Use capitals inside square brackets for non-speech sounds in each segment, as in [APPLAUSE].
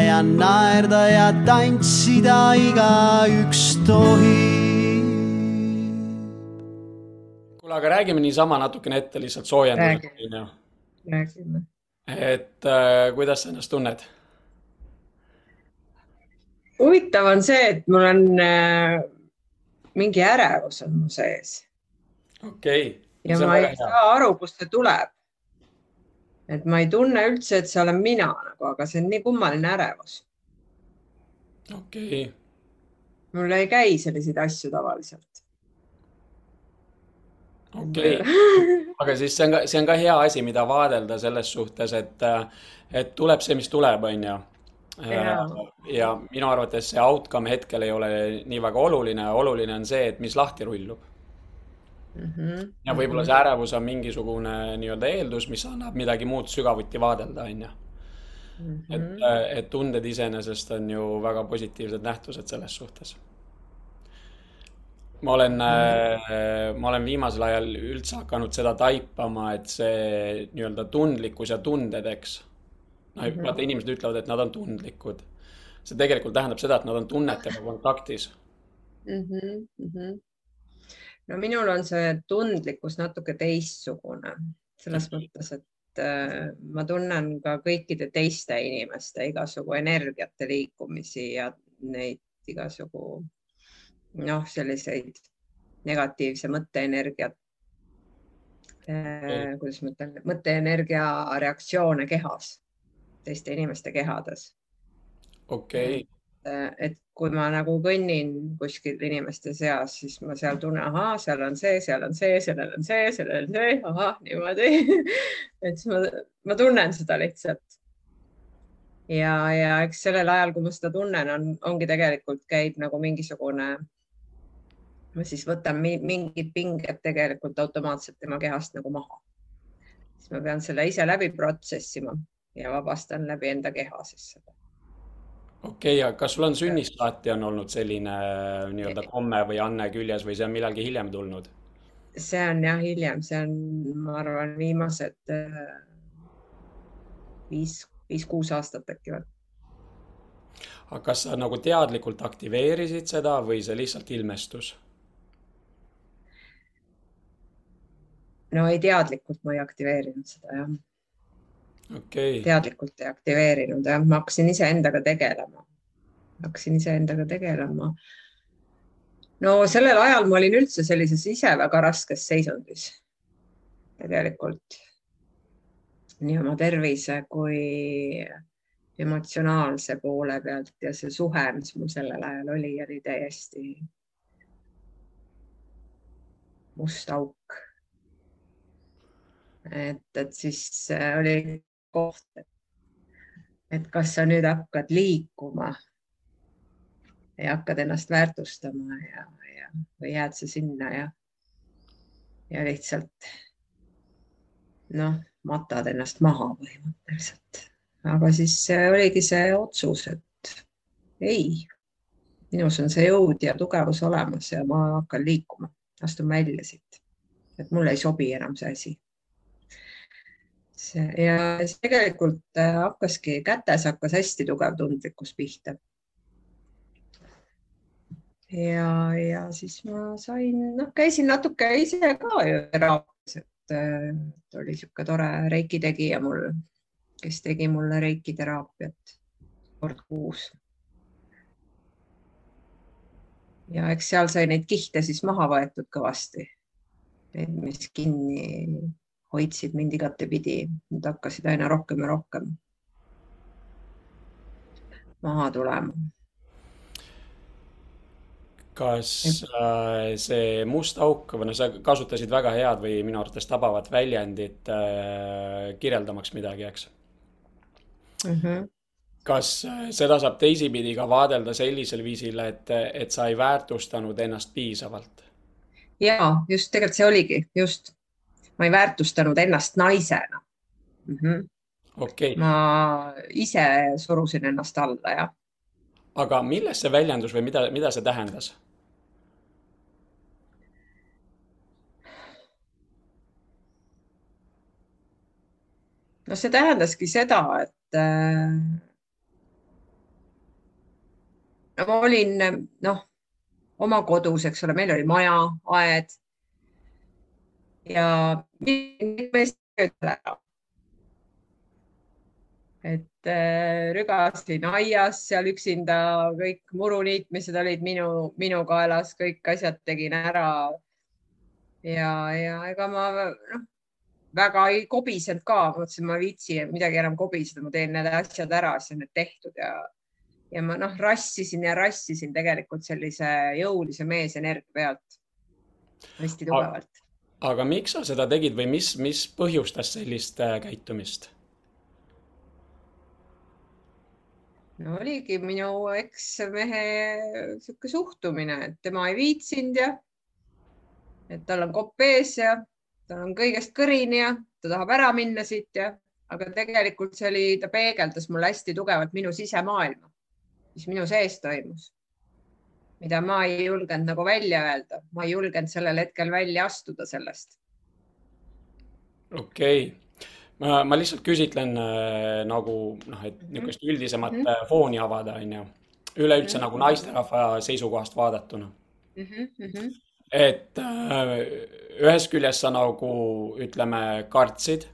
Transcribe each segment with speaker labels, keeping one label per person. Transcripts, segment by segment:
Speaker 1: ja naerda ja tantsida igaüks tohib.
Speaker 2: kuule, aga räägime niisama natukene ette lihtsalt soojenduseks, onju.
Speaker 3: räägime.
Speaker 2: et äh, kuidas sa ennast tunned?
Speaker 3: huvitav on see, et mul on äh, mingi ärevus on mu sees.
Speaker 2: okei okay..
Speaker 3: ja ma ei hea. saa aru, kust see tuleb. Et ma ei tunne üldse, et see olen mina nagu, aga see on nii kummaline ärevus.
Speaker 2: okei okay..
Speaker 3: mul ei käi selliseid asju tavaliselt.
Speaker 2: okei okay., [LAUGHS] aga siis see on ka, see on ka hea asi, mida vaadelda selles suhtes, et, et tuleb see, mis tuleb, onju ja, ja minu arvates see outcome hetkel ei ole nii väga oluline, oluline on see, et mis lahti rullub mm. -hmm. ja võib-olla see ärevus on mingisugune nii-öelda eeldus, mis annab midagi muud sügavuti vaadelda, on ju. et, mhm. et tunded iseenesest on ju väga positiivsed nähtused selles suhtes. ma olen mm, -hmm. ma olen viimasel ajal üldse hakanud seda taipama, et see nii-öelda tundlikkus ja tunded, eks no mm -hmm. vaata, inimesed ütlevad, et nad on tundlikud. see tegelikult tähendab seda, et nad on tunnetega kontaktis
Speaker 3: mm. -hmm, mm -hmm. No minul on see tundlikkus natuke teistsugune selles mõttes, et äh, ma tunnen ka kõikide teiste inimeste igasugu energiate liikumisi ja neid igasugu noh, selliseid negatiivse mõtteenergiat äh,, kuidas ma ütlen, mõtteenergia reaktsioone kehas teiste inimeste kehades.
Speaker 2: okei.
Speaker 3: okay.. Et kui ma nagu kõnnin kuskil inimeste seas, siis ma seal tunnen, ahaa, seal on see, seal on see, sellel on see, sellel on see, ahah, niimoodi [LAUGHS] et siis ma, ma tunnen seda lihtsalt. ja, ja eks sellel ajal, kui ma seda tunnen, on, ongi tegelikult käib nagu mingisugune ma siis võtan mingid pinged tegelikult automaatselt tema kehast nagu maha. siis ma pean selle ise läbi protsessima ja vabastan läbi enda keha siis seda.
Speaker 2: Okei okay,, aga kas sul on sünnist saati on olnud selline äh, nii-öelda komme või anne küljes või see on millalgi hiljem tulnud?
Speaker 3: see on jah hiljem, see on, ma arvan, viimased äh, viis, viis-kuus aastat äkki või.
Speaker 2: aga kas sa nagu teadlikult aktiveerisid seda või see lihtsalt ilmestus?
Speaker 3: no ei, teadlikult ma ei aktiveerinud seda jah
Speaker 2: okay..
Speaker 3: teadlikult ei aktiveerinud jah, ma hakkasin iseendaga tegelema, hakkasin iseendaga tegelema. no sellel ajal ma olin üldse sellises ise väga raskes seisundis tegelikult nii oma tervise kui emotsionaalse poole pealt ja see suhe, mis mul sellel ajal oli, oli täiesti must auk. et, et siis äh, oli koht, et kas sa nüüd hakkad liikuma ja hakkad ennast väärtustama ja, ja või jääd sa sinna ja, ja lihtsalt noh, matad ennast maha põhimõtteliselt. aga siis oligi see otsus, et ei, minus on see jõud ja tugevus olemas ja ma hakkan liikuma, astun välja siit. et mulle ei sobi enam see asi ja siis tegelikult äh, hakkaski kätes hakkas hästi tugev tundlikkus pihta. ja, ja siis ma sain, noh, käisin natuke ise ka ju teraapias, et äh, oli niisugune tore reiki tegija mul, kes tegi mulle reiki teraapiat kord kuus. ja eks seal sai neid kihte siis maha võetud kõvasti, mis kinni hoidsid mind igatepidi, nad hakkasid aina rohkem ja rohkem maha tulema.
Speaker 2: kas äh, see must auk või noh, sa kasutasid väga head või minu arvates tabavat väljendit äh, kirjeldamaks midagi, eks
Speaker 3: mm? -hmm.
Speaker 2: kas äh, seda saab teisipidi ka vaadelda sellisel viisil, et, et sa ei väärtustanud ennast piisavalt?
Speaker 3: ja just tegelikult see oligi just ma ei väärtustanud ennast naisena mm. -hmm.
Speaker 2: Okay.
Speaker 3: ma ise surusin ennast alla, jah.
Speaker 2: aga milles see väljendus või mida, mida see tähendas?
Speaker 3: no see tähendaski seda, et äh, ma olin noh, oma kodus, eks ole, meil oli maja, aed ja et äh, rügasin aias seal üksinda, kõik muruniitmised olid minu, minu kaelas, kõik asjad tegin ära. ja, ja ega ma noh, väga ei kobisenud ka, mõtlesin, ma ei viitsi midagi enam kobiseda, ma teen need asjad ära, siis on need tehtud ja, ja ma noh, rassisin ja rassisin tegelikult sellise jõulise meesenergia pealt hästi tugevalt.
Speaker 2: Aga miks sa seda tegid või mis, mis põhjustas sellist äh, käitumist?
Speaker 3: no oligi minu eksmehe sihuke suhtumine, et tema ei viitsinud ja et tal on kopp ees ja ta on kõigest kõrini ja ta tahab ära minna siit ja, aga tegelikult see oli, ta peegeldas mulle hästi tugevalt minu sisemaailma, mis minu sees toimus, mida ma ei julgenud nagu välja öelda, ma ei julgenud sellel hetkel välja astuda sellest.
Speaker 2: okei okay., ma, ma lihtsalt küsitlen äh, nagu noh, et mhm. niisugust üldisemat mm -hmm. fooni avada, onju, üleüldse mm -hmm. nagu naisterahva seisukohast vaadatuna mm. -hmm et äh, ühest küljest sa nagu ütleme, kartsid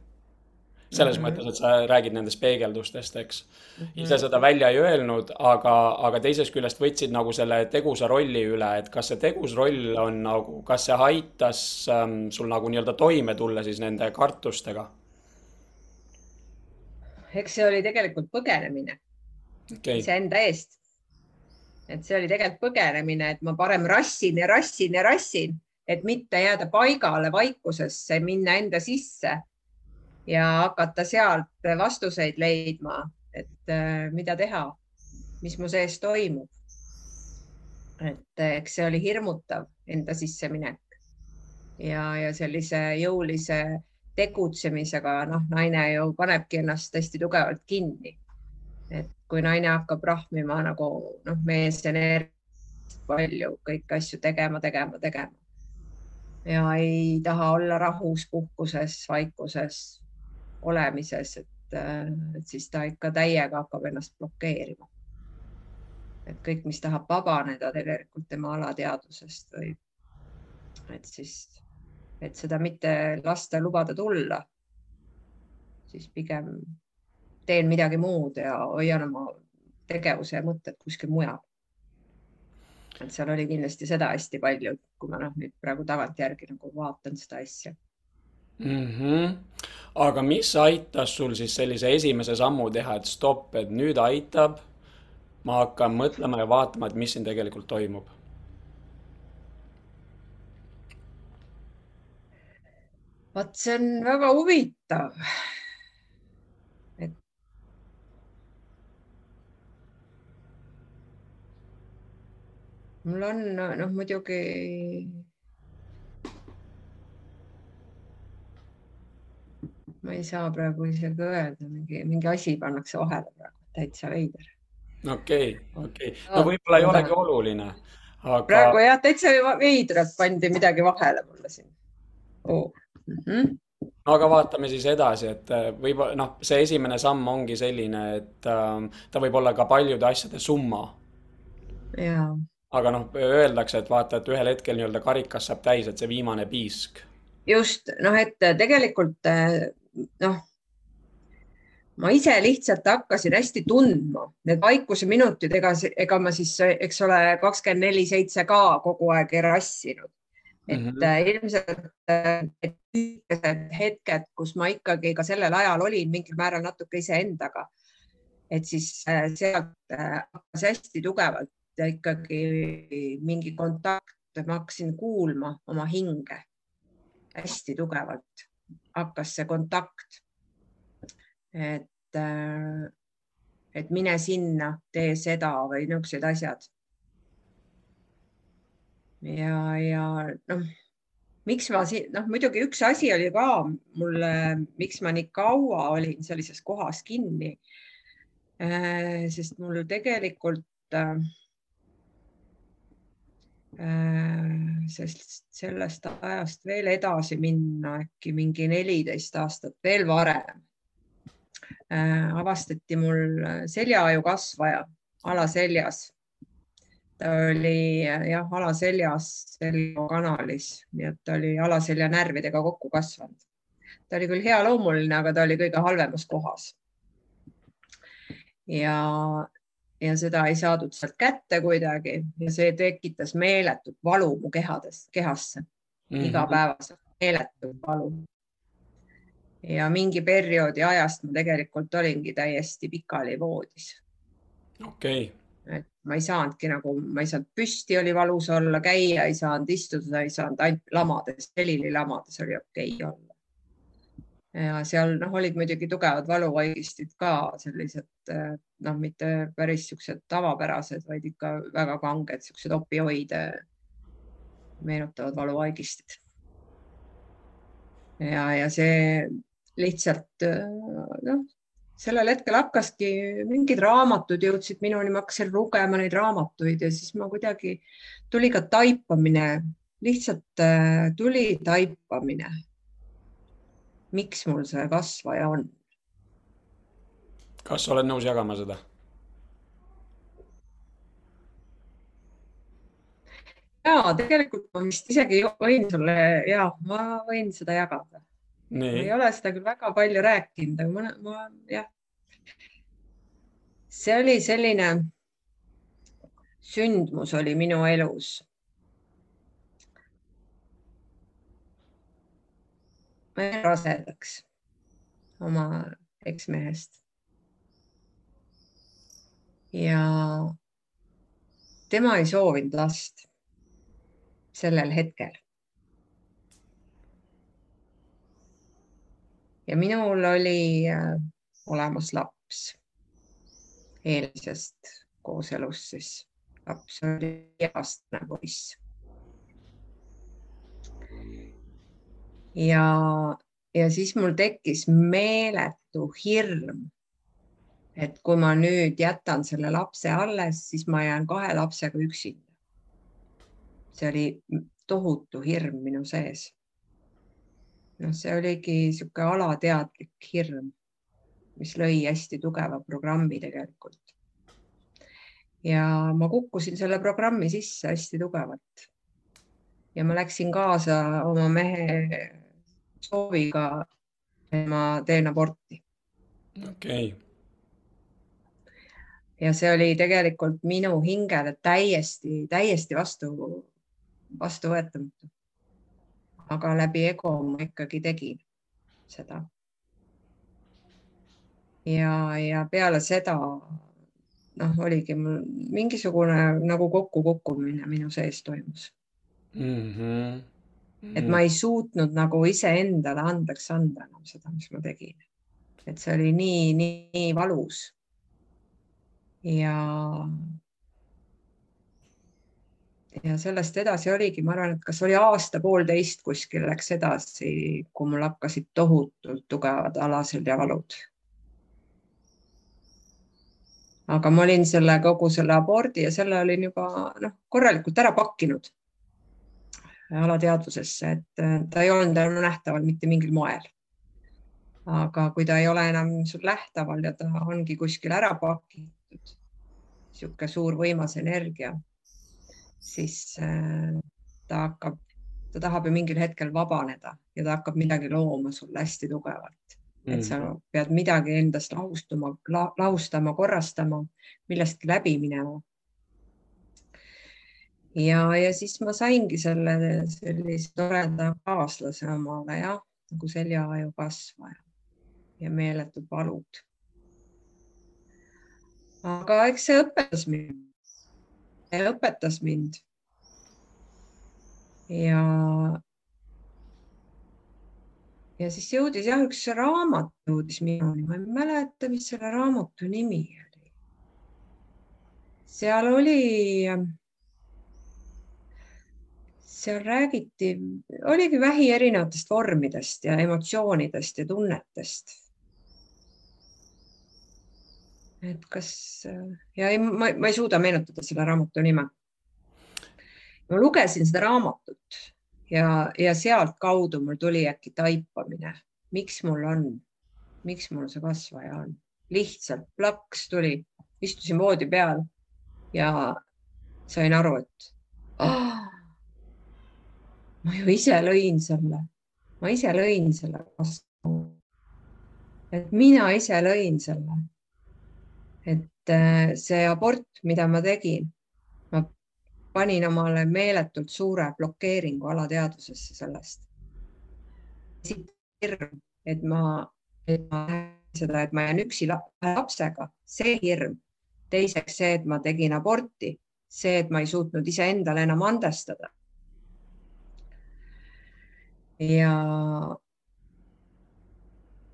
Speaker 2: selles mm -hmm. mõttes, et sa räägid nendest peegeldustest, eks mm. -hmm. ise seda välja ei öelnud, aga, aga teisest küljest võtsid nagu selle tegusa rolli üle, et kas see tegus roll on nagu, kas see aitas ähm, sul nagu nii-öelda toime tulla siis nende kartustega?
Speaker 3: eks see oli tegelikult põgenemine okay. iseenda eest et see oli tegelikult põgenemine, et ma parem rassin ja rassin ja rassin, et mitte jääda paigale vaikusesse, minna enda sisse ja hakata sealt vastuseid leidma, et äh, mida teha, mis mu sees toimub. et äh, eks see oli hirmutav enda sisseminek ja, ja sellise jõulise tegutsemisega, noh, naine ju panebki ennast hästi tugevalt kinni. et kui naine hakkab rahmima nagu noh, mees energiat palju kõiki asju tegema, tegema, tegema. ja ei taha olla rahus, puhkuses, vaikuses, olemises, et, et siis ta ikka täiega hakkab ennast blokeerima. et kõik, mis tahab vabaneda tegelikult tema alateadvusest või et siis, et seda mitte lasta lubada tulla, siis pigem teen midagi muud ja hoian oma tegevuse ja mõtted kuskil mujal. et seal oli kindlasti seda hästi palju, kui ma noh, nüüd praegu tagantjärgi nagu vaatan seda asja
Speaker 2: mm. -hmm. Aga mis aitas sul siis sellise esimese sammu teha, et stopp, et nüüd aitab, ma hakkan mõtlema ja vaatama, et mis siin tegelikult toimub?
Speaker 3: vot see on väga huvitav mul on noh, muidugi ma ei saa praegu isegi öelda, mingi, mingi asi pannakse vahele praegu, täitsa veider.
Speaker 2: okei okay,, okei okay., no võib-olla ei olegi oluline
Speaker 3: aga.... praegu jah, täitsa veidralt pandi midagi vahele mulle siin oh.. Mm -hmm.
Speaker 2: no aga vaatame siis edasi, et äh, võib-olla noh, see esimene samm ongi selline, et äh, ta võib olla ka paljude asjade summa.
Speaker 3: jaa
Speaker 2: aga noh, öeldakse, et vaata, et ühel hetkel nii-öelda karikas saab täis, et see viimane piisk.
Speaker 3: just noh, et tegelikult noh, ma ise lihtsalt hakkasin hästi tundma need vaikuse minutid, ega, ega ma siis, eks ole, kakskümmend neli seitse ka kogu aeg ei rassinud. et mm -hmm. ilmselt need hetked, kus ma ikkagi ka sellel ajal olin mingil määral natuke iseendaga, et siis äh, sealt äh, hakkas hästi tugevalt ikkagi mingi kontakt, ma hakkasin kuulma oma hinge hästi tugevalt, hakkas see kontakt. et, äh, et mine sinna, tee seda või niisugused asjad. ja, ja noh, miks ma siin, noh, muidugi üks asi oli ka mulle, miks ma nii kaua olin sellises kohas kinni. Äh, sest mul tegelikult äh, sest sellest ajast veel edasi minna, äkki mingi neliteist aastat veel varem, äh, avastati mul seljaaju kasvaja alaseljas ta oli jah, alaseljas, seljakanalis, nii et ta oli alaselja närvidega kokku kasvanud. ta oli küll healoomuline, aga ta oli kõige halvemas kohas. ja, ja seda ei saadud sealt kätte kuidagi ja see tekitas meeletut valu mu kehades, kehasse mm -hmm. igapäevaselt, meeletut valu. ja mingi perioodi ajast ma tegelikult olingi täiesti pikali voodis.
Speaker 2: okei okay
Speaker 3: et ma ei saanudki nagu, ma ei saanud püsti, oli valus olla, käia ei saanud, istuda ei saanud, ainult lamades, selili lamades oli okei okay olla. ja seal noh, olid muidugi tugevad valuvaigistid ka sellised noh, mitte päris siuksed tavapärased, vaid ikka väga kanged, siuksed opioide meenutavad valuvaigistid. ja, ja see lihtsalt noh, sellel hetkel hakkaski, mingid raamatud jõudsid minuni, ma hakkasin lugema neid raamatuid ja siis ma kuidagi tuli ka taipamine, lihtsalt tuli taipamine. miks mul see kasvaja on?
Speaker 2: Kas oled nõus jagama seda?
Speaker 3: ja tegelikult ma vist isegi võin sulle ja ma võin seda jagada ei ole seda küll väga palju rääkinud, aga ma, ma jah. see oli selline sündmus oli minu elus. ma jäin rasedaks oma eksmehest. Ja tema ei soovinud last sellel hetkel ja minul oli äh, olemas laps eelmisest kooselust, siis laps oli aastane poiss. ja, ja siis mul tekkis meeletu hirm, et kui ma nüüd jätan selle lapse alles, siis ma jään kahe lapsega üksinda. see oli tohutu hirm minu sees noh, see oligi niisugune alateadlik hirm, mis lõi hästi tugeva programmi tegelikult. ja ma kukkusin selle programmi sisse hästi tugevalt. ja ma läksin kaasa oma mehe sooviga, ma teen aborti.
Speaker 2: okei okay.
Speaker 3: Ja see oli tegelikult minu hingele täiesti, täiesti vastu, vastuvõetamatu aga läbi ego ma ikkagi tegin seda. ja, ja peale seda noh, oligi mul mingisugune nagu kokkukukkumine minu sees toimus mm. -hmm. et ma ei suutnud nagu iseendale andeks anda enam seda, mis ma tegin. et see oli nii, nii, nii valus. Ja ja sellest edasi oligi, ma arvan, et kas oli aasta-poolteist kuskil läks edasi, kui mul hakkasid tohutult tugevad alaseljavalud. aga ma olin selle kogu selle abordi ja selle olin juba noh, korralikult ära pakkinud alateadvusesse, et ta ei olnud enam nähtaval mitte mingil moel. aga kui ta ei ole enam sul nähtaval ja ta ongi kuskil ära pakitud, niisugune suur võimas energia siis äh, ta hakkab, ta tahab ju mingil hetkel vabaneda ja ta hakkab midagi looma sulle hästi tugevalt mm.. et sa mm. pead midagi endast lahustama la,, lahustama, korrastama, millestki läbi minema. ja, ja siis ma saingi selle sellise toreda kaaslase omale jah, nagu seljaaju kasvaja ja meeletud valud. Aga eks see õpetas mind õpetas mind. ja, ja siis jõudis jah, üks raamat jõudis minuni, ma ei mäleta, mis selle raamatu nimi oli. seal oli, seal räägiti, oligi vähi erinevatest vormidest ja emotsioonidest ja tunnetest et kas ja ei, ma, ma ei suuda meenutada selle raamatu nime. ma lugesin seda raamatut ja, ja sealtkaudu mul tuli äkki taipamine, miks mul on, miks mul see kasvaja on, lihtsalt plaks tuli, istusin voodi peal ja sain aru, et oh, ma ju ise lõin selle, ma ise lõin selle vastu. et mina ise lõin selle. Et äh, see abort, mida ma tegin, ma panin omale meeletult suure blokeeringu alateadvusesse sellest. hirm, et ma, et ma seda, et ma jään üksi lapsega, see hirm. teiseks see, et ma tegin aborti, see, et ma ei suutnud iseendale enam andestada. ja,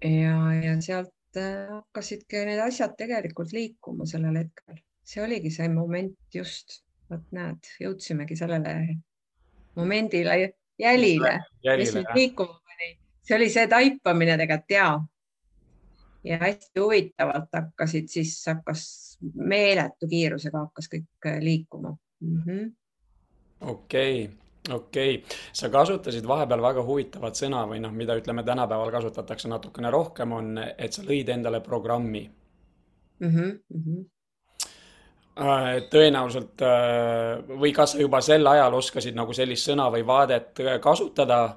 Speaker 3: ja, ja sealt hakkasidki need asjad tegelikult liikuma sellel hetkel, see oligi see moment just, vot näed, jõudsimegi sellele momendile, jälile, mis mind liikuma pani. see oli see taipamine tegelikult ja ja hästi huvitavalt hakkasid, siis hakkas meeletu kiirusega hakkas kõik äh, liikuma.
Speaker 2: Mhm. okei, okei, sa kasutasid vahepeal väga huvitavat sõna või noh, mida ütleme, tänapäeval kasutatakse natukene rohkem, on, et sa lõid endale programmi mm. -hmm, mm -hmm tõenäoliselt äh, või kas sa juba sel ajal oskasid nagu sellist sõna või vaadet kasutada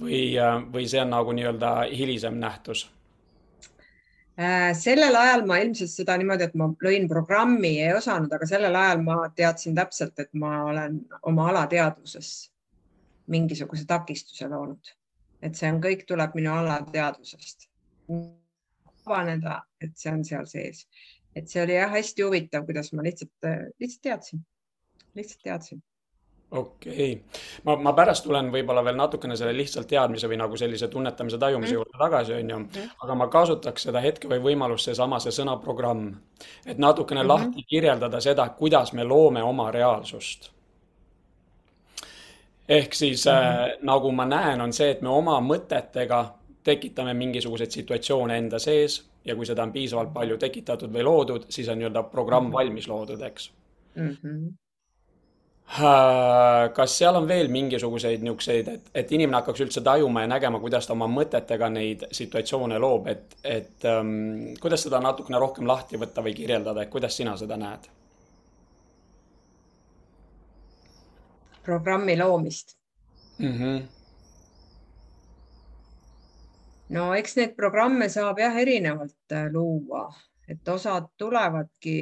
Speaker 2: või, või see on nagu nii-öelda hilisem nähtus?
Speaker 3: Äh, sellel ajal ma ilmselt seda niimoodi, et ma lõin programmi, ei osanud, aga sellel ajal ma teadsin täpselt, et ma olen oma alateadvuses mingisuguse takistuse loonud, et see on, kõik tuleb minu alateadvusest. vabaneda, et see on seal sees, et see oli jah, hästi huvitav, kuidas ma lihtsalt, lihtsalt teadsin, lihtsalt teadsin
Speaker 2: okei okay., ma, ma pärast tulen võib-olla veel natukene selle lihtsalt teadmise või nagu sellise tunnetamise, tajumise mm. juurde tagasi, onju. Mm. aga ma kasutaks seda hetke või võimalust, seesama, see sõna programm. et natukene mm -hmm. lahti kirjeldada seda, kuidas me loome oma reaalsust. ehk siis mm -hmm. äh, nagu ma näen, on see, et me oma mõtetega tekitame mingisuguseid situatsioone enda sees ja kui seda on piisavalt palju tekitatud või loodud, siis on nii-öelda programm mm -hmm. valmis loodud, eks mm. -hmm kas seal on veel mingisuguseid niisuguseid, et, et inimene hakkaks üldse tajuma ja nägema, kuidas ta oma mõtetega neid situatsioone loob, et, et um, kuidas seda natukene rohkem lahti võtta või kirjeldada, et kuidas sina seda näed?
Speaker 3: programmi loomist mm. -hmm. no eks neid programme saab jah, erinevalt äh, luua et osad tulevadki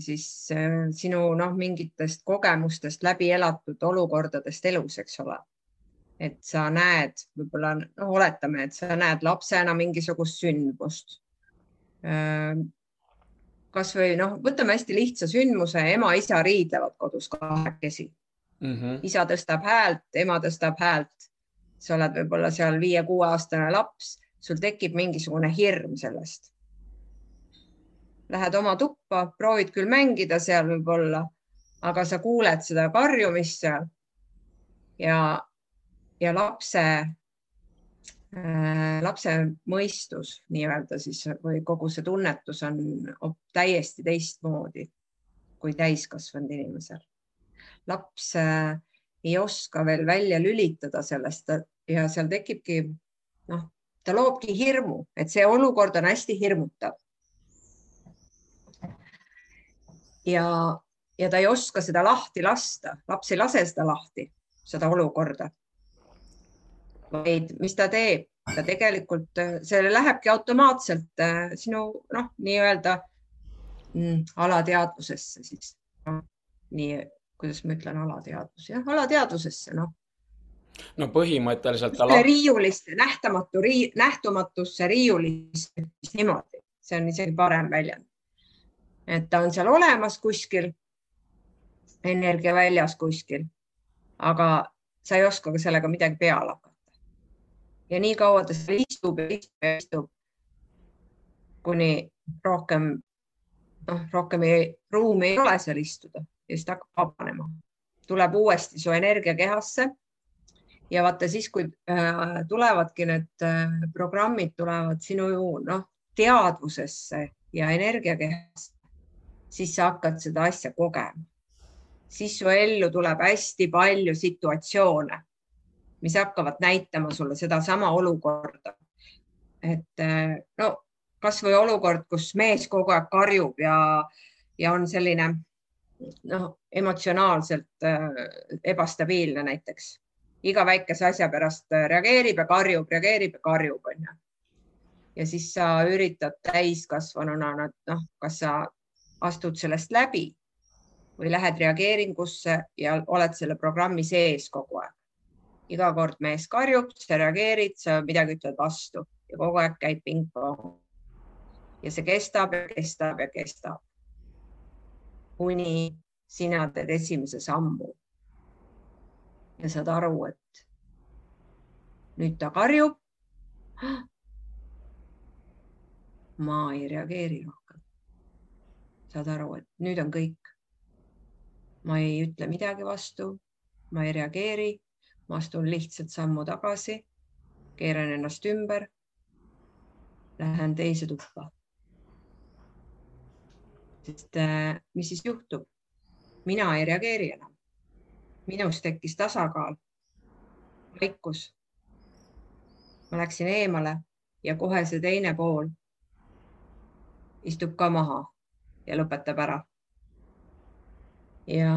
Speaker 3: siis äh, sinu noh, mingitest kogemustest läbi elatud olukordadest elus, eks ole. et sa näed, võib-olla noh, oletame, et sa näed lapsena mingisugust sündmust. Äh, kasvõi noh, võtame hästi lihtsa sündmuse, ema-isa riidlevad kodus kahekesi mm. -hmm. isa tõstab häält, ema tõstab häält. sa oled võib-olla seal viie-kuueaastane laps, sul tekib mingisugune hirm sellest lähed oma tuppa, proovid küll mängida seal võib-olla, aga sa kuuled seda karjumist seal ja, ja lapse äh,, lapse mõistus nii-öelda siis või kogu see tunnetus on täiesti teistmoodi kui täiskasvanud inimesel. laps äh, ei oska veel välja lülitada sellest ja seal tekibki noh, ta loobki hirmu, et see olukord on hästi hirmutav ja, ja ta ei oska seda lahti lasta, laps ei lase seda lahti, seda olukorda. vaid mis ta teeb, ta tegelikult, see lähebki automaatselt äh, sinu noh, nii-öelda mm, alateadvusesse siis. No,. nii, kuidas ma ütlen, alateadvus, jah, alateadvusesse, noh.
Speaker 2: No põhimõtteliselt
Speaker 3: ta riiulisse, nähtamatu rii,, nähtamatusse riiulisse niimoodi, see on isegi parem väljend et ta on seal olemas kuskil, energiaväljas kuskil, aga sa ei oska ka sellega midagi peale hakata. ja nii kaua ta seal istub ja istub ja istub, kuni rohkem, noh, rohkem ei, ruumi ei ole seal istuda ja siis ta hakkab vabanema, tuleb uuesti su energia kehasse ja vaata siis, kui äh, tulevadki need äh, programmid tulevad sinu noh, teadvusesse ja energiakehasse, siis sa hakkad seda asja kogema. siis su ellu tuleb hästi palju situatsioone, mis hakkavad näitama sulle sedasama olukorda. et eh, no kasvõi olukord, kus mees kogu aeg karjub ja, ja on selline noh, emotsionaalselt äh, ebastabiilne näiteks. iga väikese asja pärast äh, reageerib ja karjub, reageerib ja karjub, onju. ja siis sa üritad täiskasvanuna, noh, kas sa astud sellest läbi või lähed reageeringusse ja oled selle programmi sees kogu aeg. iga kord mees karjub, sa reageerid, sa midagi ütled vastu ja kogu aeg käib pingpong. ja see kestab ja kestab ja kestab. kuni sina teed esimese sammu. ja saad aru, et nüüd ta karjub. [GASPS] ma ei reageeri rohkem. Saad aru, et nüüd on kõik. ma ei ütle midagi vastu, ma ei reageeri, ma astun lihtsalt sammu tagasi, keeran ennast ümber lähen teise tuppa. sest äh, mis siis juhtub? mina ei reageeri enam. minus tekkis tasakaal, vaikus. ma läksin eemale ja kohe see teine pool istub ka maha ja lõpetab ära. ja,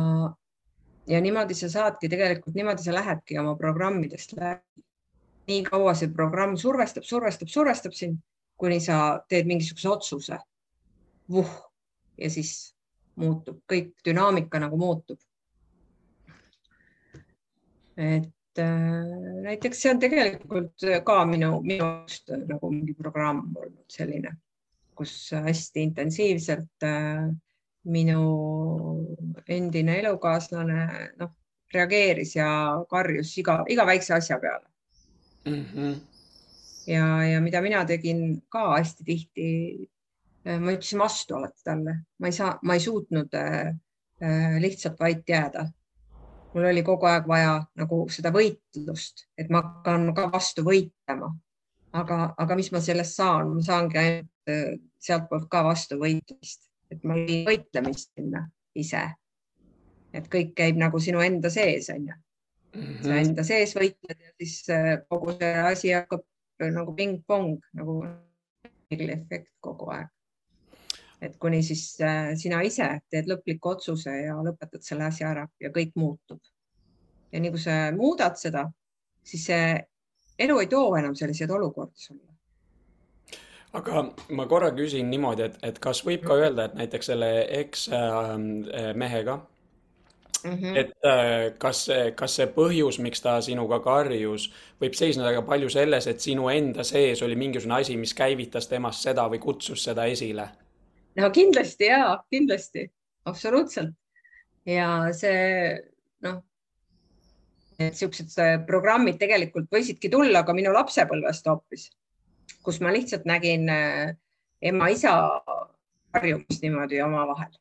Speaker 3: ja niimoodi sa saadki tegelikult, niimoodi sa lähedki oma programmidest läbi. nii kaua see programm survestab, survestab, survestab sind kuni sa teed mingisuguse otsuse. vuh ja siis muutub kõik, dünaamika nagu muutub. et äh, näiteks see on tegelikult ka minu, minu arust nagu mingi programm olnud selline, kus hästi intensiivselt äh, minu endine elukaaslane noh, reageeris ja karjus iga, iga väikse asja peale mm. -hmm ja, ja mida mina tegin ka hästi tihti. Äh, ma ütlesin vastu alati talle, ma ei saa, ma ei suutnud äh, lihtsalt vait jääda. mul oli kogu aeg vaja nagu seda võitlust, et ma hakkan ka vastu võitlema. aga, aga mis ma sellest saan, ma saangi ainult sealtpoolt ka vastu võitlemist, et ma ei võitlemist sinna ise. et kõik käib nagu sinu enda sees, onju. sa mhm. enda sees võitled ja siis äh, kogu see asi hakkab nagu pingpong nagu efekt kogu aeg. et kuni siis äh, sina ise teed lõpliku otsuse ja lõpetad selle asja ära ja kõik muutub. ja nii kui sa muudad seda, siis see elu ei too enam selliseid olukordi sulle
Speaker 2: aga ma korra küsin niimoodi, et, et kas võib ka öelda, et näiteks selle eksmehega äh, Mm -hmm. et äh, kas see, kas see põhjus, miks ta sinuga karjus, võib seisneda ka palju selles, et sinu enda sees oli mingisugune asi, mis käivitas temast seda või kutsus seda esile?
Speaker 3: no kindlasti ja, kindlasti, absoluutselt. ja see noh, et siuksed äh, programmid tegelikult võisidki tulla ka minu lapsepõlvest hoopis, kus ma lihtsalt nägin äh, ema-isa harjumist niimoodi omavahel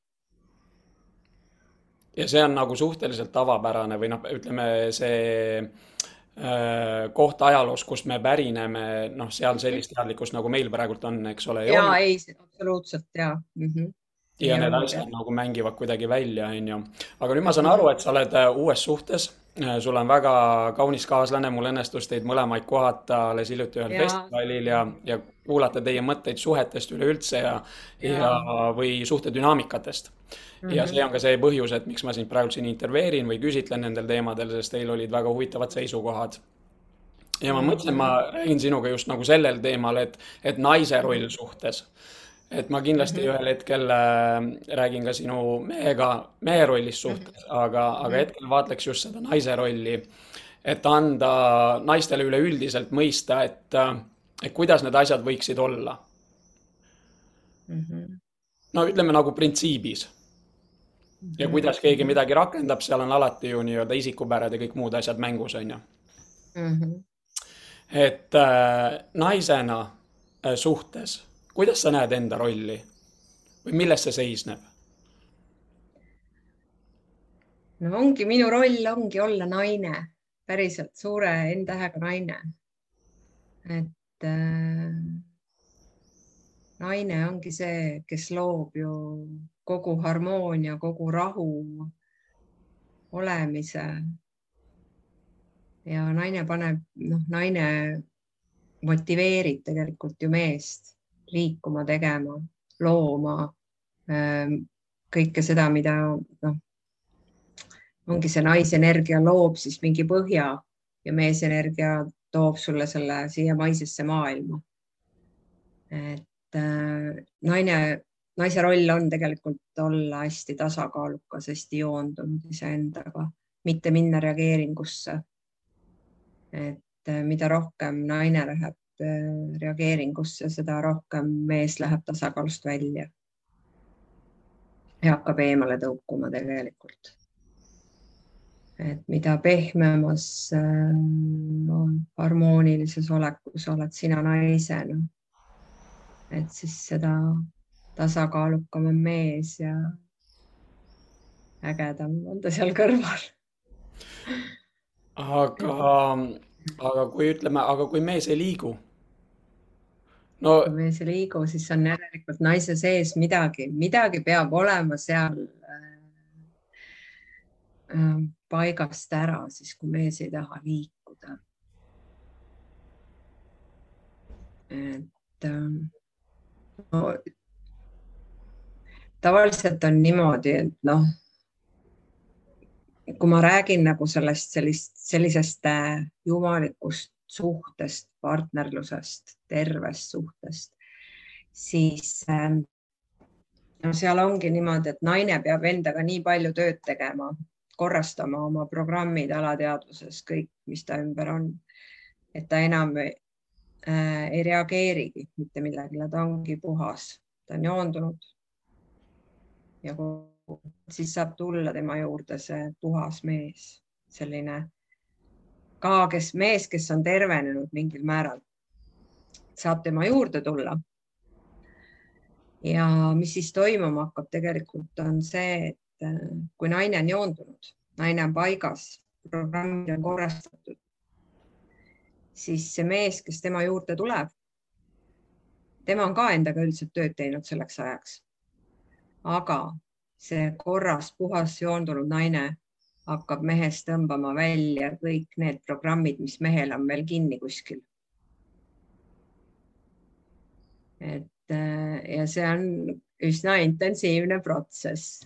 Speaker 2: ja see on nagu suhteliselt tavapärane või noh, ütleme see äh, koht ajaloos, kust me pärineme, noh, seal sellist teadlikkust nagu meil praegult on, eks ole.
Speaker 3: ja ei, absoluutselt ja mm. -hmm
Speaker 2: ja, ja need asjad nagu mängivad kuidagi välja, onju. aga nüüd ma saan aru, et sa oled äh, uues suhtes, sul on väga kaunis kaaslane, mul õnnestus teid mõlemaid kohata alles hiljuti ühel festivalil ja, ja kuulata teie mõtteid suhetest üleüldse ja, ja., ja, või suhtedünaamikatest mm. -hmm. ja see on ka see põhjus, et miks ma sind praegu siin intervjueerin või küsitlen nendel teemadel, sest teil olid väga huvitavad seisukohad. ja ma mõtlen, ma räägin sinuga just nagu sellel teemal, et, et naise roll suhtes. Et ma kindlasti mm -hmm. ühel hetkel äh, räägin ka sinu mehega, mehe rollist suhtes mm, -hmm. aga, aga mhm. hetkel vaatleks just seda naise rolli. et anda naistele üleüldiselt mõista, et, äh, et kuidas need asjad võiksid olla mm. -hmm no ütleme nagu printsiibis ja kuidas keegi midagi rakendab, seal on alati ju nii-öelda isikupärad ja kõik muud asjad mängus, on ju mm. -hmm. et äh, naisena äh, suhtes, kuidas sa näed enda rolli või milles see seisneb?
Speaker 3: no ongi, minu roll ongi olla naine, päriselt suure N-tähega naine. et äh, naine ongi see, kes loob ju kogu harmoonia, kogu rahu olemise. ja naine paneb, noh, naine motiveerib tegelikult ju meest liikuma, tegema, looma, ähm, kõike seda, mida noh, ongi see naisenergia loob siis mingi põhja ja meesenergia toob sulle selle siia maisesse maailma. et äh, naine, naise roll on tegelikult olla hästi tasakaalukas, hästi joondunud iseendaga, mitte minna reageeringusse. et äh, mida rohkem naine läheb äh, reageeringusse, seda rohkem mees läheb tasakaalust välja ja hakkab eemale tõukuma tegelikult. et mida pehmemas no, äh, harmoonilises olekus oled sina naisena, et siis seda tasakaalukam on mees ja ägedam on ta seal kõrval.
Speaker 2: aga, aga kui ütleme, aga kui mees ei liigu no
Speaker 3: kui mees ei liigu, siis on järelikult naise sees midagi, midagi peab olema seal äh, äh, paigast ära, siis kui mees ei taha liikuda. et äh, no, tavaliselt on niimoodi, et noh, kui ma räägin nagu sellest, sellist, sellisest äh, jumalikust suhtest, partnerlusest, tervest suhtest, siis ähm, no seal ongi niimoodi, et naine peab endaga nii palju tööd tegema, korrastama oma programmid alateadvuses, kõik, mis ta ümber on, et ta enam äh, ei reageerigi mitte millegile, ta ongi puhas, ta on joondunud. ja siis saab tulla tema juurde see puhas mees, selline ka, kes mees, kes on tervenenud mingil määral, saab tema juurde tulla. ja mis siis toimuma hakkab, tegelikult on see, et äh, kui naine on joondunud, naine on paigas, programmid on korrastatud, siis see mees, kes tema juurde tuleb, tema on ka endaga üldiselt tööd teinud selleks ajaks. aga see korras, puhas joondunud naine hakkab mehest tõmbama välja kõik need programmid, mis mehel on veel kinni kuskil. et äh, ja see on üsna intensiivne protsess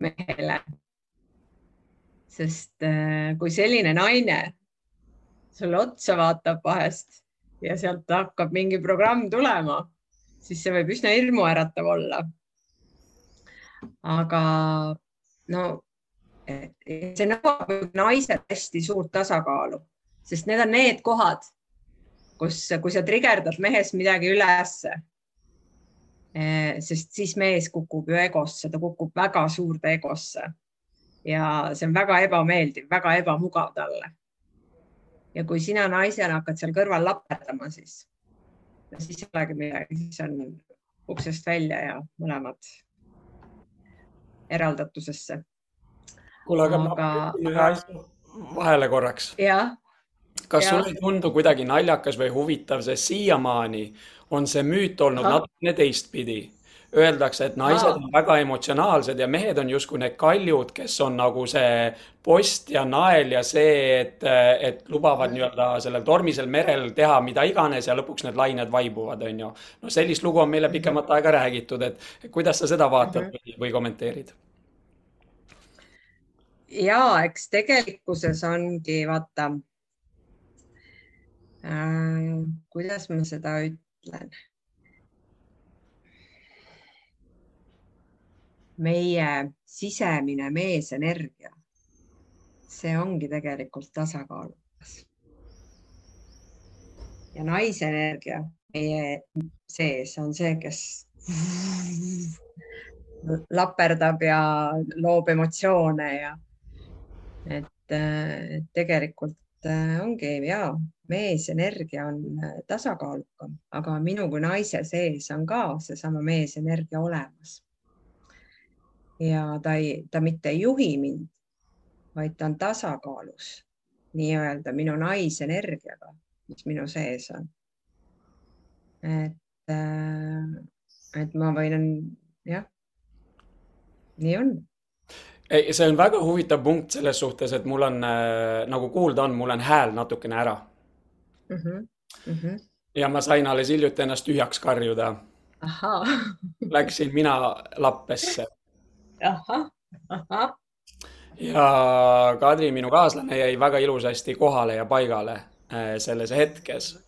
Speaker 3: mehele. sest äh, kui selline naine sulle otsa vaatab vahest ja sealt hakkab mingi programm tulema, siis see võib üsna hirmuäratav olla. aga no see nõuab naiselt hästi suurt tasakaalu, sest need on need kohad, kus, kui sa trigerdad mehes midagi ülesse, eh, sest siis mees kukub ju egosse, ta kukub väga suurde egosse ja see on väga ebameeldiv, väga ebamugav talle. ja kui sina naisena hakkad seal kõrval laperdama, siis, siis ei olegi midagi, siis on uksest välja ja mõlemad eraldatusesse.
Speaker 2: kuule, aga, ma ühe asja vahele korraks. kas sulle ei tundu kuidagi naljakas või huvitav, sest siiamaani on see müüt olnud Aha. natukene teistpidi öeldakse, et naised Aa. on väga emotsionaalsed ja mehed on justkui need kaljud, kes on nagu see post ja nael ja see, et, et lubavad nii-öelda sellel tormisel merel teha mida iganes ja lõpuks need lained vaibuvad, on ju. no sellist lugu on meile pikemat aega räägitud, et kuidas sa seda vaatad mm -hmm. või kommenteerid?
Speaker 3: ja eks tegelikkuses ongi vaata äh,, kuidas ma seda ütlen meie sisemine meesenergia, see ongi tegelikult tasakaalukas. ja naisenergia meie sees on see, kes laperdab ja loob emotsioone ja et tegelikult äh, ongi ja meesenergia on äh, tasakaalukam, aga minu kui naise sees on ka seesama meesenergia olemas ja ta ei, ta mitte ei juhi mind, vaid ta on tasakaalus nii-öelda minu naisenergiaga, mis minu sees on. et, äh, et ma võin, jah, nii on
Speaker 2: ei, see on väga huvitav punkt selles suhtes, et mul on äh, nagu kuulda on, mul on hääl natukene ära mm. -hmm. Mm -hmm. ja ma sain alles hiljuti ennast tühjaks karjuda Läksin mina Lappesse. [LAUGHS]
Speaker 3: ahah, ahah.
Speaker 2: ja Kadri, minu kaaslane, jäi väga ilusasti kohale ja paigale äh, selles hetkes.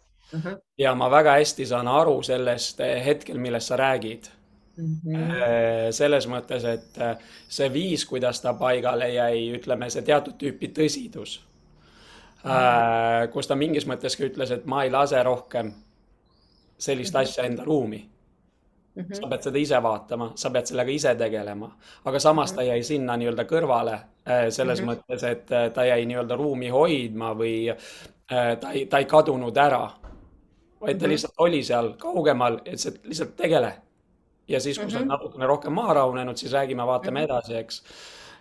Speaker 2: ja ma väga hästi saan aru sellest äh, hetkel, millest sa räägid Mm -hmm. selles mõttes, et see viis, kuidas ta paigale jäi, ütleme, see teatud tüüpi tõsidus mm. -hmm. kus ta mingis mõttes ka ütles, et ma ei lase rohkem sellist mm -hmm. asja enda ruumi Mm -hmm. sa pead seda ise vaatama, sa pead sellega ise tegelema, aga samas ta jäi sinna nii-öelda kõrvale selles mm -hmm. mõttes, et ta jäi nii-öelda ruumi hoidma või ta ei, ta ei kadunud ära, vaid ta mm -hmm. lihtsalt oli seal kaugemal, et lihtsalt tegele ja siis, kui mm -hmm. sa oled mhm. natukene rohkem maha rahunenud, siis räägime, vaatame mm -hmm. edasi, eks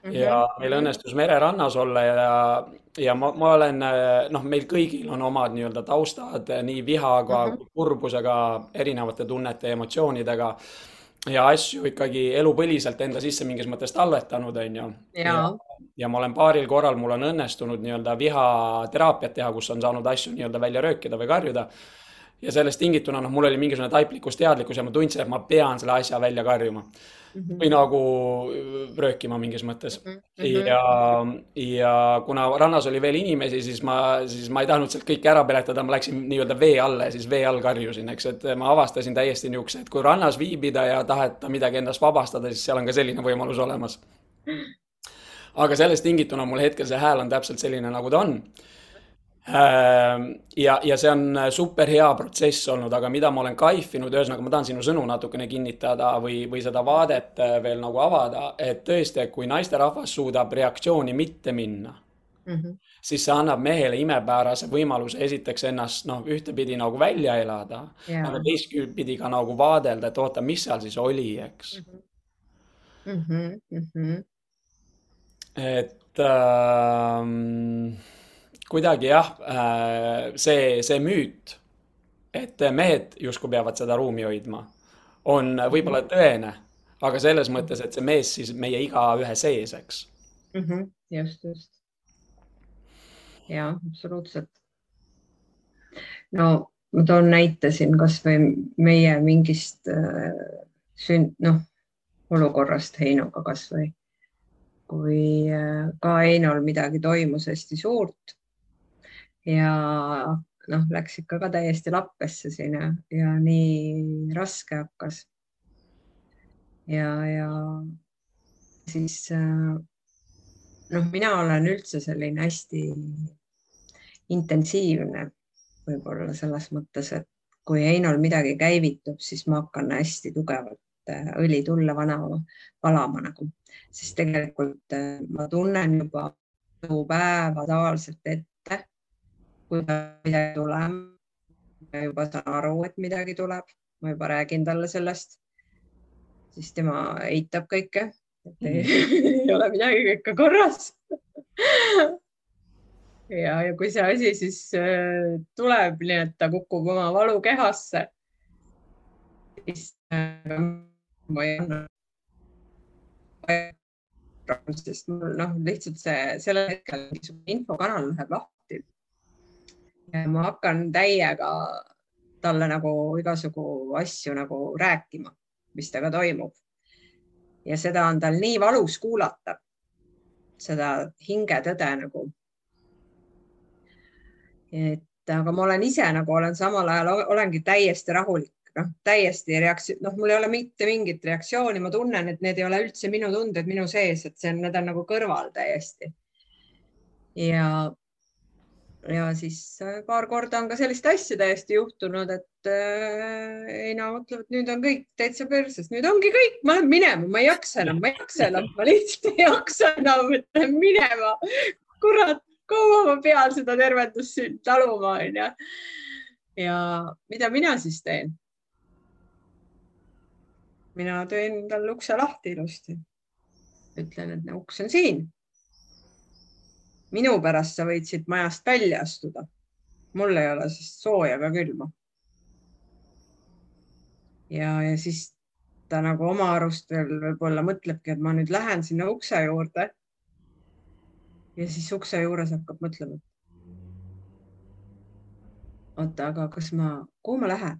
Speaker 2: mm. -hmm. ja meil õnnestus mererannas olla ja, ja ma, ma olen, noh, meil kõigil on omad nii-öelda taustad nii vihaga mm -hmm. kurbusega, erinevate tunnete ja emotsioonidega ja asju ikkagi elupõliselt enda sisse mingis mõttes talletanud, on ju. ja, ja ma olen paaril korral, mul on õnnestunud nii-öelda vihateraapiat teha, kus on saanud asju nii-öelda välja röökida või karjuda ja sellest tingituna, noh, mul oli mingisugune taiplikkus, teadlikkus ja ma tundsin, et ma pean selle asja välja karjuma. Või nagu äh, röökima mingis mõttes mm. -hmm. ja, ja kuna rannas oli veel inimesi, siis ma, siis ma ei tahtnud sealt kõike ära peletada, ma läksin nii-öelda vee alla ja siis vee all karjusin, eks, et ma avastasin täiesti niisuguse, et kui rannas viibida ja taheta midagi endast vabastada, siis seal on ka selline võimalus olemas. aga sellest tingituna mul hetkel see hääl on täpselt selline, nagu ta on ja, ja see on super hea protsess olnud, aga mida ma olen kaifinud, ühesõnaga ma tahan sinu sõnu natukene kinnitada või, või seda vaadet äh, veel nagu avada, et tõesti, et kui naisterahvas suudab reaktsiooni mitte minna mm, -hmm. siis see annab mehele imepärase võimaluse esiteks ennast noh, ühtepidi nagu välja elada yeah., aga teistpidi ka nagu vaadelda, et oota, mis seal siis oli, eks mm. -hmm. Mm -hmm. et ähm, kuidagi jah, äh, see, see müüt, et mehed justkui peavad seda ruumi hoidma, on võib-olla mhm. tõene, aga selles mõttes, et see mees siis meie igaühe sees, eks
Speaker 3: mm. -hmm. just, just. ja absoluutselt. no ma toon näite siin kasvõi meie mingist äh, sünd, noh, olukorrast Heinuga kasvõi kui äh, ka Heinol midagi toimus hästi suurt ja noh, läks ikka ka täiesti lappesse siin ja, nii raske hakkas. ja, ja siis äh, noh, mina olen üldse selline hästi intensiivne võib-olla selles mõttes, et kui Einol midagi käivitub, siis ma hakkan hästi tugevalt äh, õli tulle vanama, valama nagu, sest tegelikult äh, ma tunnen juba päeva tavaliselt ette kui midagi tuleb, ma juba saan aru, et midagi tuleb, ma juba räägin talle sellest, siis tema eitab kõike, et ei, mm. [LAUGHS] ei ole midagi, kõik on korras. Ja, ja kui see asi siis äh, tuleb, nii et ta kukub oma valukehasse, siis äh, ma ei anna. Sest mul noh, lihtsalt see sellel hetkel infokanal läheb lahti ma hakkan täiega talle nagu igasugu asju nagu rääkima, mis temaga toimub. ja seda on tal nii valus kuulata, seda hingetõde nagu. et aga ma olen ise nagu olen samal ajal olengi täiesti rahulik, noh, täiesti reaktsioon, noh, mul ei ole mitte mingit reaktsiooni, ma tunnen, et need ei ole üldse minu tunded minu sees, et see on, need on nagu kõrval täiesti. ja ja siis äh, paar korda on ka sellist asja täiesti juhtunud, et äh, Heina mõtleb, et nüüd on kõik täitsa perses, nüüd ongi kõik, ma lähen minema, ma ei jaksa enam, ma ei jaksa enam, ma lihtsalt ei jaksa enam, et lähen minema. kurat, kaua ma pean seda tervendust siin taluma, onju. ja mida mina siis teen? mina teen talle ukse lahti ilusti. ütlen, et uks on siin minu pärast sa võid siit majast välja astuda. mul ei ole siis sooja ega külma. ja, ja siis ta nagu oma arust veel võib-olla mõtlebki, et ma nüüd lähen sinna ukse juurde. ja siis ukse juures hakkab mõtlema. oota, aga kas ma, kuhu ma lähen?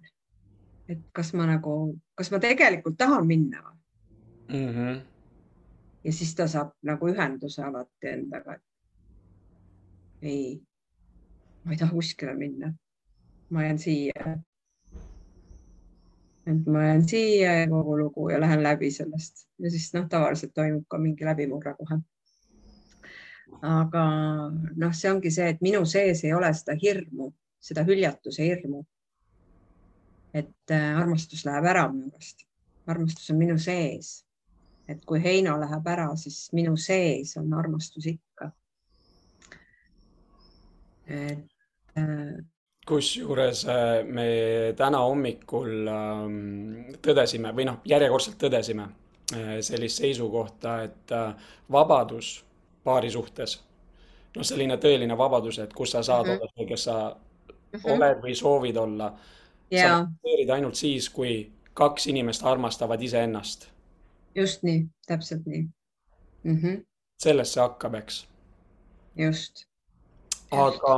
Speaker 3: et kas ma nagu, kas ma tegelikult tahan minna või
Speaker 2: mm. -hmm.
Speaker 3: ja siis ta saab nagu ühenduse alati endaga. Ei, ma ei taha kuskile minna. ma jään siia. et ma jään siia ja kogu lugu ja lähen läbi sellest ja siis noh, tavaliselt toimub ka mingi läbimurre kohe aga noh, see ongi see, et minu sees ei ole seda hirmu, seda hüljatuse hirmu. et äh, armastus läheb ära minu juurest, armastus on minu sees. et kui Heino läheb ära, siis minu sees on armastus ikka. Et äh,
Speaker 2: kusjuures äh, me täna hommikul ähm, tõdesime või noh, järjekordselt tõdesime sellist seisukohta, et vabadus paari suhtes. noh, selline tõeline vabadus, et kus sa saad mm -hmm. olla see, kes sa mm -hmm. oled või soovid olla
Speaker 3: yeah.. sa
Speaker 2: aktsepteerid ainult siis, kui kaks inimest armastavad iseennast.
Speaker 3: just nii, täpselt nii mm. -hmm.
Speaker 2: sellest see hakkab, eks?
Speaker 3: just
Speaker 2: aga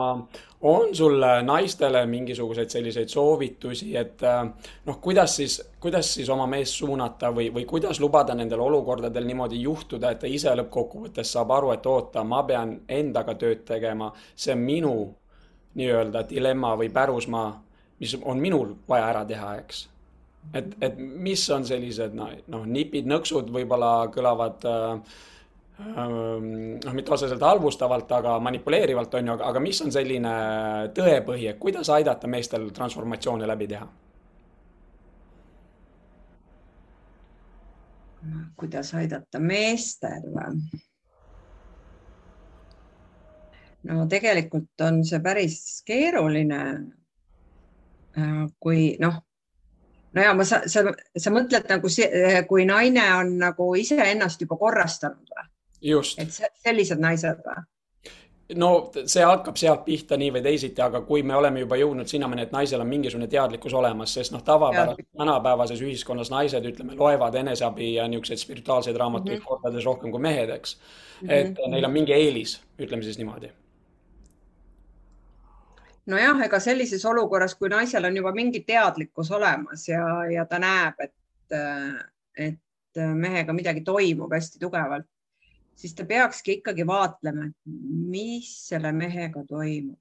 Speaker 2: on sul naistele mingisuguseid selliseid soovitusi, et äh, noh, kuidas siis, kuidas siis oma meest suunata või, või kuidas lubada nendel olukordadel niimoodi juhtuda, et ta ise lõppkokkuvõttes saab aru, et oota, ma pean endaga tööd tegema, see on minu nii-öelda dilemma või pärusmaa, mis on minul vaja ära teha, eks. et, et mis on sellised noh no, nipid, nõksud võib-olla kõlavad äh, noh, mitte otseselt halvustavalt, aga manipuleerivalt on ju, aga, mis on selline tõepõhi, et kuidas aidata meestel transformatsioone läbi teha?
Speaker 3: kuidas aidata meestel no tegelikult on see päris keeruline. Äh, kui noh, no ja ma, sa, sa, sa mõtled nagu, kui naine on nagu iseennast juba korrastanud või? Et sellised naised või?
Speaker 2: no see hakkab sealt pihta nii või teisiti, aga kui me oleme juba jõudnud sinnamaani, et naisel on mingisugune teadlikkus olemas, sest noh, tavapäraselt tänapäevases ühiskonnas naised, ütleme, loevad eneseabi ja niisuguseid spirituaalseid raamatuid mm -hmm. kordades rohkem kui mehed, eks mm. -hmm. et neil on mingi eelis, ütleme siis niimoodi.
Speaker 3: nojah, ega sellises olukorras, kui naisel on juba mingi teadlikkus olemas ja, ja ta näeb, et, et mehega midagi toimub hästi tugevalt, siis ta peakski ikkagi vaatlema, mis selle mehega toimub,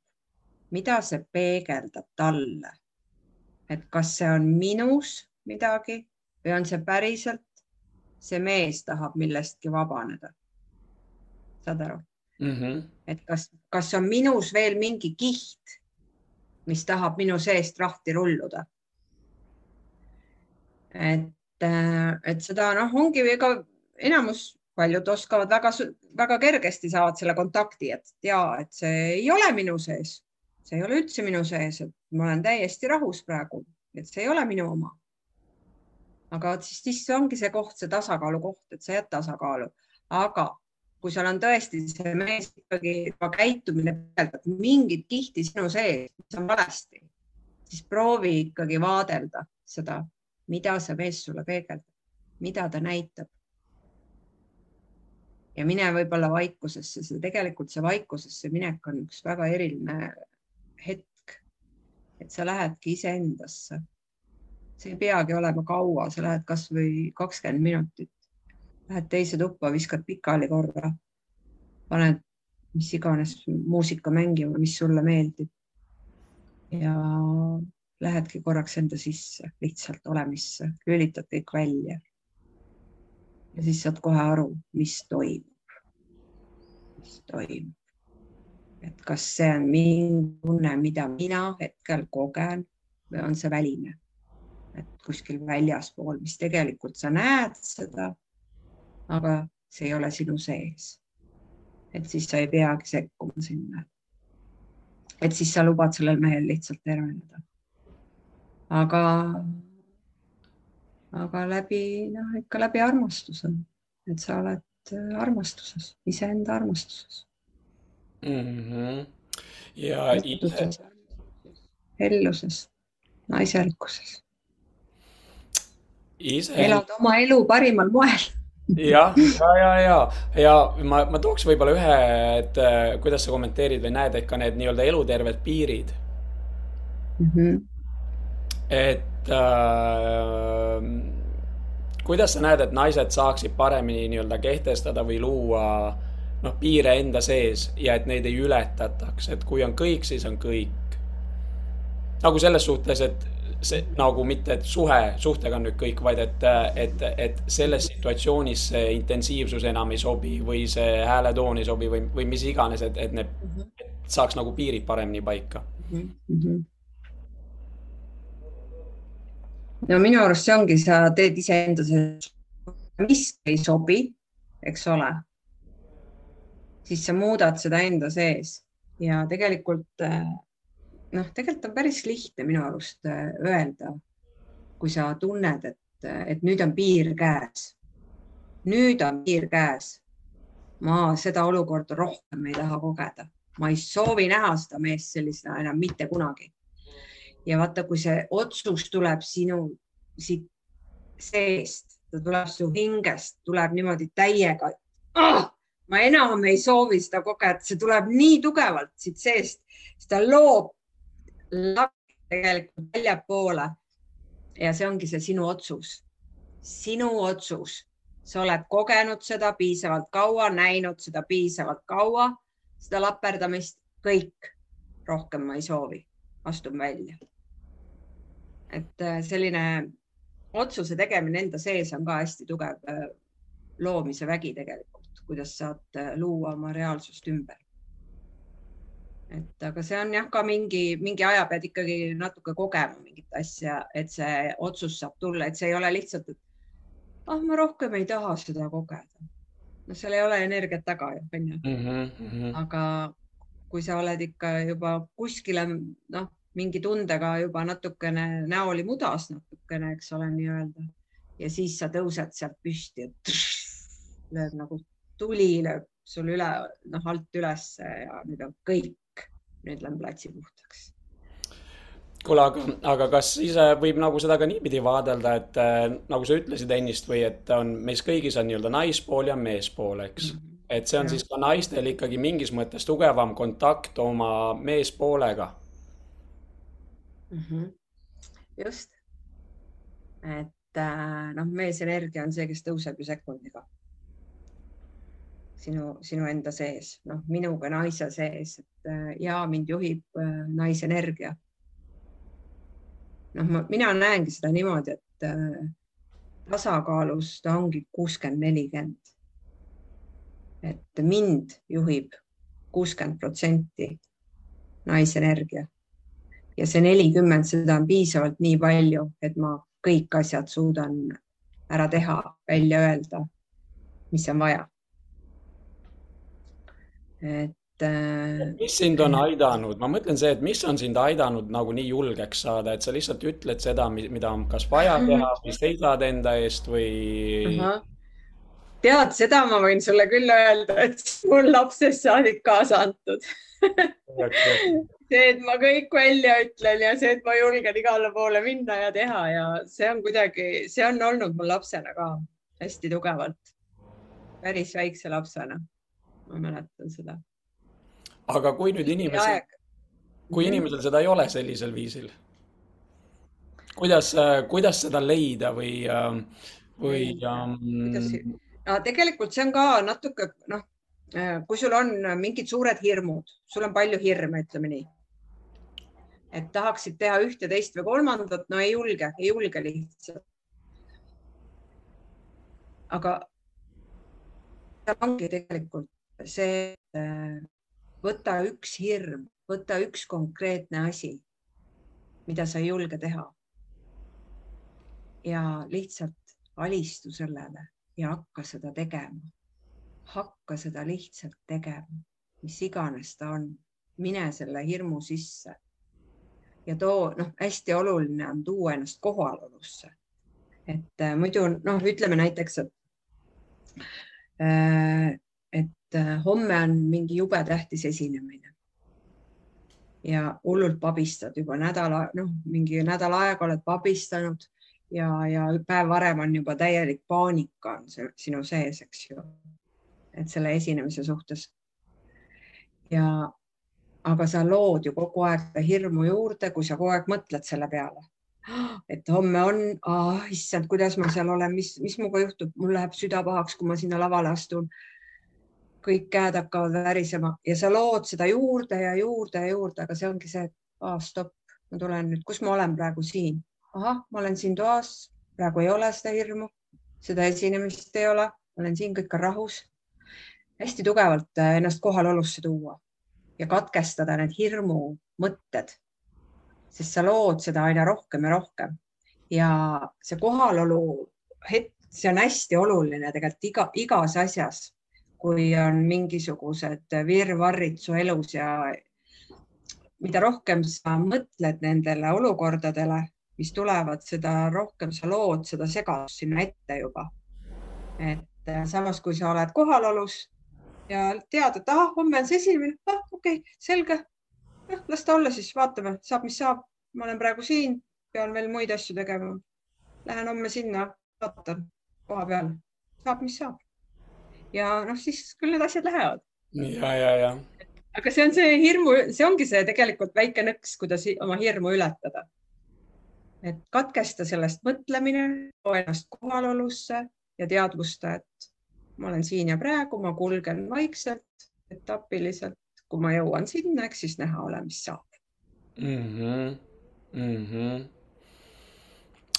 Speaker 3: mida see peegeldab talle. et kas see on minus midagi või on see päriselt, see mees tahab millestki vabaneda. saad aru
Speaker 2: mm? -hmm.
Speaker 3: et kas, kas on minus veel mingi kiht, mis tahab minu seest lahti rulluda? et, et seda noh, ongi ega enamus paljud oskavad väga, väga kergesti saavad selle kontakti, et ja et see ei ole minu sees, see ei ole üldse minu sees, et ma olen täiesti rahus praegu, et see ei ole minu oma. aga siis, siis ongi see koht, see tasakaalu koht, et sa jääd tasakaalu, aga kui seal on tõesti see mees ikkagi käitumine peegeldab mingit kihti sinu sees, mis on valesti, siis proovi ikkagi vaadelda seda, mida see mees sulle peegeldab, mida ta näitab ja mine võib-olla vaikusesse, see tegelikult see vaikusesse minek on üks väga eriline hetk. et sa lähedki iseendasse. see ei peagi olema kaua, sa lähed kasvõi kakskümmend minutit, lähed teise tuppa, viskad pikali korra, paned mis iganes muusika mängima, mis sulle meeldib. ja lähedki korraks enda sisse, lihtsalt olemisse, lülitad kõik välja ja siis saad kohe aru, mis toimub, mis toimub. et kas see on mingi tunne, mida mina hetkel kogen või on see väline, et kuskil väljaspool, mis tegelikult sa näed seda, aga see ei ole sinu sees. et siis sa ei peagi sekkuma sinna. et siis sa lubad sellel mehel lihtsalt terveneda. aga aga läbi, noh, ikka läbi armastuse, et sa oled äh, armastuses, iseenda armastuses
Speaker 2: mm. -hmm. ja ise.
Speaker 3: helluses, naiselikkuses.
Speaker 2: ise.
Speaker 3: elad oma elu parimal moel
Speaker 2: jah, ja, ja, ja, ja ma, ma tooks võib-olla ühe, et äh, kuidas sa kommenteerid või näed, et ka need nii-öelda eluterved piirid
Speaker 3: mm. -hmm
Speaker 2: et äh, kuidas sa näed, et naised saaksid paremini nii-öelda kehtestada või luua noh, piire enda sees ja et neid ei ületataks, et kui on kõik, siis on kõik. nagu selles suhtes, et see nagu mitte, et suhe, suhtega on nüüd kõik, vaid et, et, et selles situatsioonis see intensiivsus enam ei sobi või see hääletoon ei sobi või, või mis iganes, et, et need et saaks nagu piirid paremini paika mm. -hmm.
Speaker 3: No minu arust see ongi, sa teed iseenda see, mis ei sobi, eks ole, siis sa muudad seda enda sees ja tegelikult noh, tegelikult on päris lihtne minu arust äh, öelda, kui sa tunned, et, et nüüd on piir käes. nüüd on piir käes. ma seda olukorda rohkem ei taha kogeda, ma ei soovi näha seda meest sellisena enam mitte kunagi. Ja vaata, kui see otsus tuleb sinu siit seest, ta tuleb su hingest, tuleb niimoodi täiega oh,. ma enam ei soovi seda kogeda, see tuleb nii tugevalt siit seest, seda loob laps tegelikult väljapoole. ja see ongi see sinu otsus, sinu otsus, sa oled kogenud seda piisavalt kaua, näinud seda piisavalt kaua, seda laperdamist, kõik, rohkem ma ei soovi, astun välja. Et äh, selline otsuse tegemine enda sees on ka hästi tugev äh, loomise vägi tegelikult, kuidas saad äh, luua oma reaalsust ümber et aga see on jah, ka mingi, mingi aja pead ikkagi natuke kogema mingit asja, et see otsus saab tulla, et see ei ole lihtsalt, et ah, ma rohkem ei taha seda kogeda. no seal ei ole energiat taga ju, onju. Mhm, mhm. aga kui sa oled ikka juba kuskile, noh, mingi tundega juba natukene näoli mudas natukene, eks ole, nii-öelda ja siis sa tõused sealt püsti, et lööb nagu tuli lööb sul üle, noh, alt ülesse ja nüüd on kõik nüüd lähen platsi puhtaks
Speaker 2: kuule, aga, aga kas siis võib nagu seda ka niipidi vaadelda, et äh, nagu sa ütlesid ennist või et on, meis kõigis on nii-öelda naispool ja meespool, eks mm. -hmm. et see on ja. siis ka naistel ikkagi mingis mõttes tugevam kontakt oma meespoolega
Speaker 3: mm. -hmm. just. et äh, noh, meesenergia on see, kes tõuseb ju sekundiga sinu, sinu enda sees, noh, minuga naise sees, et äh, ja mind juhib äh, naisenergia. noh, mina näengi seda niimoodi, et tasakaalus ta ongi kuuskümmend, nelikümmend. et mind juhib kuuskümmend protsenti naisenergia ja see nelikümmend, seda on piisavalt nii palju, et ma kõik asjad suudan ära teha, välja öelda, mis on vaja et
Speaker 2: äh,. mis sind on aidanud, ma mõtlen see, et mis on sind aidanud nagu nii julgeks saada, et sa lihtsalt ütled seda, mida on kas vaja teha või seisad enda eest või uh? -huh.
Speaker 3: tead, seda ma võin sulle küll öelda, et mul lapsest saadik kaasa antud see, et ma kõik välja ütlen ja see, et ma julgen igale poole minna ja teha ja see on kuidagi, see on olnud mul lapsena ka hästi tugevalt, päris väikse lapsena ma mäletan seda.
Speaker 2: aga kui nüüd inimesel, kui inimesel seda ei ole sellisel viisil, kuidas, kuidas seda leida või, või
Speaker 3: um...? no tegelikult see on ka natuke noh, kui sul on mingid suured hirmud, sul on palju hirme, ütleme nii et tahaksid teha ühte, teist või kolmandat, no ei julge, ei julge lihtsalt. aga ongi tegelikult see, võta üks hirm, võta üks konkreetne asi, mida sa ei julge teha. ja lihtsalt alistu sellele ja hakka seda tegema. hakka seda lihtsalt tegema, mis iganes ta on, mine selle hirmu sisse ja too, noh, hästi oluline on tuua ennast kohalolusse. et äh, muidu noh, ütleme näiteks, et äh, et äh, homme on mingi jube tähtis esinemine. ja hullult pabistad juba nädala, noh, mingi nädal aega oled pabistanud ja, ja päev varem on juba täielik paanika on see sinu sees, eks ju. et selle esinemise suhtes. ja aga sa lood ju kogu aeg hirmu juurde, kui sa kogu aeg mõtled selle peale. et homme on oh,, issand, kuidas ma seal olen, mis, mis minuga juhtub, mul läheb süda pahaks, kui ma sinna lavale astun. kõik käed hakkavad värisema ja sa lood seda juurde ja juurde ja juurde, aga see ongi see, et oh, stopp, ma tulen nüüd, kus ma olen praegu siin. ahah, ma olen siin toas, praegu ei ole seda hirmu, seda esinemist ei ole, olen siin, kõik on rahus. hästi tugevalt äh, ennast kohalolusse tuua ja katkestada need hirmumõtted sest sa lood seda aina rohkem ja rohkem ja see kohalolu hetk, see on hästi oluline tegelikult iga, igas asjas, kui on mingisugused virvarrid su elus ja mida rohkem sa mõtled nendele olukordadele, mis tulevad, seda rohkem sa lood seda segadust sinna ette juba. et samas, kui sa oled kohalolus ja tead, et ahah, homme on see esimene, ah okei okay,, selge, noh, las ta olla siis, vaatame, saab, mis saab. ma olen praegu siin, pean veel muid asju tegema. Lähen homme sinna, vaatan koha peal, saab, mis saab. ja noh, siis küll need asjad lähevad.
Speaker 2: ja, ja, ja.
Speaker 3: aga see on see hirmu, see ongi see tegelikult väike nõks, kuidas oma hirmu ületada. et katkesta sellest mõtlemine, ennast kohalolusse ja teadvusta, et ma olen siin ja praegu, ma kulgen vaikselt, etapiliselt kui ma jõuan sinna, eks siis näha ole, mis saab
Speaker 2: mm. -hmm. Mm -hmm.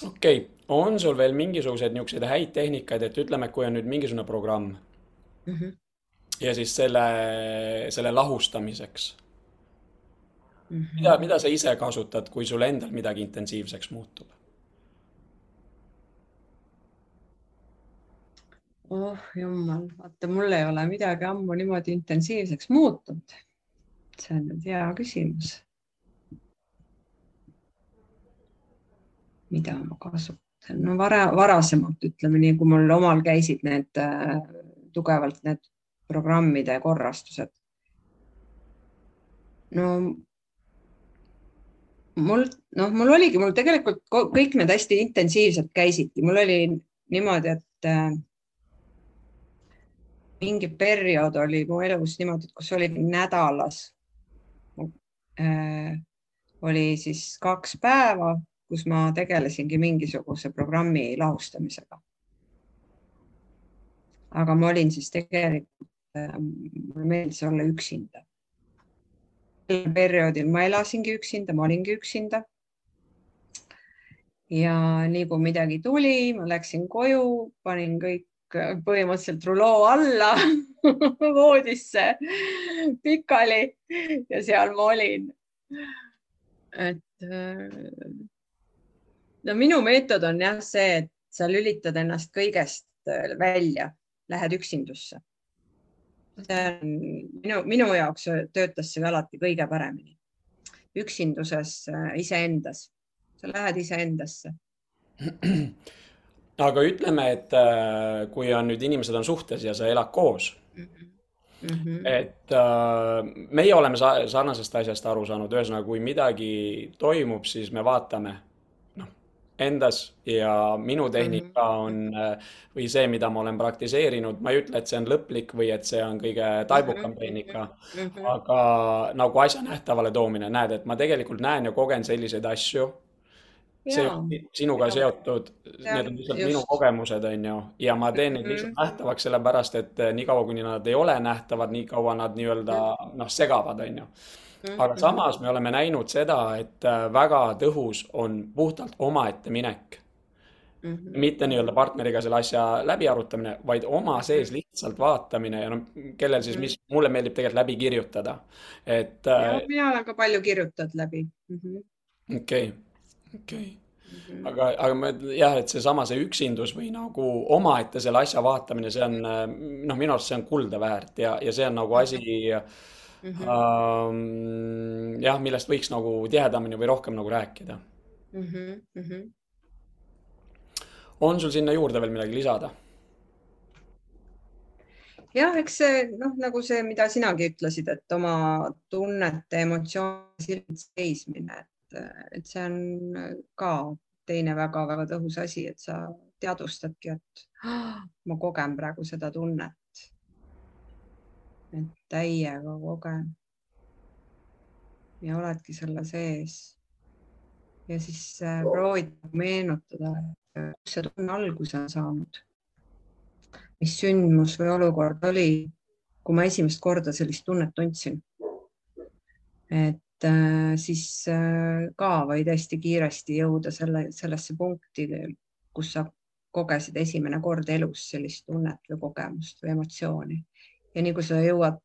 Speaker 2: okei okay., on sul veel mingisuguseid niisuguseid häid tehnikaid, et ütleme, kui on nüüd mingisugune programm mm -hmm. ja siis selle, selle lahustamiseks mm. -hmm. mida, mida sa ise kasutad, kui sul endal midagi intensiivseks muutub?
Speaker 3: Oh jumal, vaata, mul ei ole midagi ammu niimoodi intensiivseks muutunud. see on nüüd hea küsimus. mida ma kasutan, no vara, varasemalt ütleme nii, kui mul omal käisid need äh, tugevalt need programmide korrastused. no mul, noh, mul oligi, mul tegelikult kõik need hästi intensiivselt käisidki, mul oli niimoodi, et äh, mingi periood oli mu elus niimoodi, kus oli nädalas äh,, oli siis kaks päeva, kus ma tegelesingi mingisuguse programmi lahustamisega. aga ma olin siis tegelikult äh,, mulle meeldis olla üksinda. sel perioodil ma elasingi üksinda, ma olingi üksinda. ja nii kui midagi tuli, ma läksin koju, panin kõik põhimõtteliselt ruloo alla [LAUGHS] voodisse pikali ja seal ma olin. et no minu meetod on jah see, et sa lülitad ennast kõigest välja, lähed üksindusse. see on minu, minu jaoks töötas see alati kõige paremini. üksinduses iseendas, sa lähed iseendasse [CLEARS THROAT]
Speaker 2: aga ütleme, et äh, kui on nüüd inimesed on suhtes ja sa elad koos mm. -hmm. et äh, meie oleme sarnasest asjast aru saanud, ühesõnaga, kui midagi toimub, siis me vaatame noh, endas ja minu tehnika mm -hmm. on äh, või see, mida ma olen praktiseerinud, ma ei ütle, et see on lõplik või et see on kõige taibukam mhm. tehnika mm, -hmm. aga nagu asja nähtavale toomine, näed, et ma tegelikult näen ja kogen selliseid asju see on sinuga seotud, need on lihtsalt minu kogemused, on ju, ja ma teen neid lihtsalt mm -hmm. nähtavaks, sellepärast et eh, niikaua, kuni nad ei ole nähtavad, nii kaua nad nii-öelda noh, segavad, on ju. aga mhm. samas me oleme näinud seda, et eh, väga tõhus on puhtalt omaette minek Mm -hmm. mitte nii-öelda partneriga selle asja läbi arutamine, vaid oma sees lihtsalt vaatamine ja noh, kellel siis, mis, mulle meeldib tegelikult läbi kirjutada, et.
Speaker 3: Eh, mina olen ka palju kirjutanud läbi.
Speaker 2: Mhm. okei, okei okay. Mm -hmm. aga, aga ma jah, et seesama, see üksindus või nagu omaette selle asja vaatamine, see on noh, minu arust see on kulda väärt ja, ja see on nagu asi mm. -hmm. Jah, millest võiks nagu tihedamini või rohkem nagu rääkida mm. -hmm. on sul sinna juurde veel midagi lisada?
Speaker 3: jah, eks see noh, nagu see, mida sinagi ütlesid, et oma tunnete, emotsioonide seismine, et see on ka teine väga-väga tõhus asi, et sa teadvustadki, et ma kogen praegu seda tunnet. et täiega kogen. ja oledki selle sees. ja siis äh, proovida meenutada, kust see tunne alguse on saanud. mis sündmus või olukord oli, kui ma esimest korda sellist tunnet tundsin. et äh, siis äh, ka võid hästi kiiresti jõuda selle, sellesse punkti, kus sa kogesid esimene kord elus sellist tunnet või kogemust või emotsiooni. ja nii kui sa jõuad,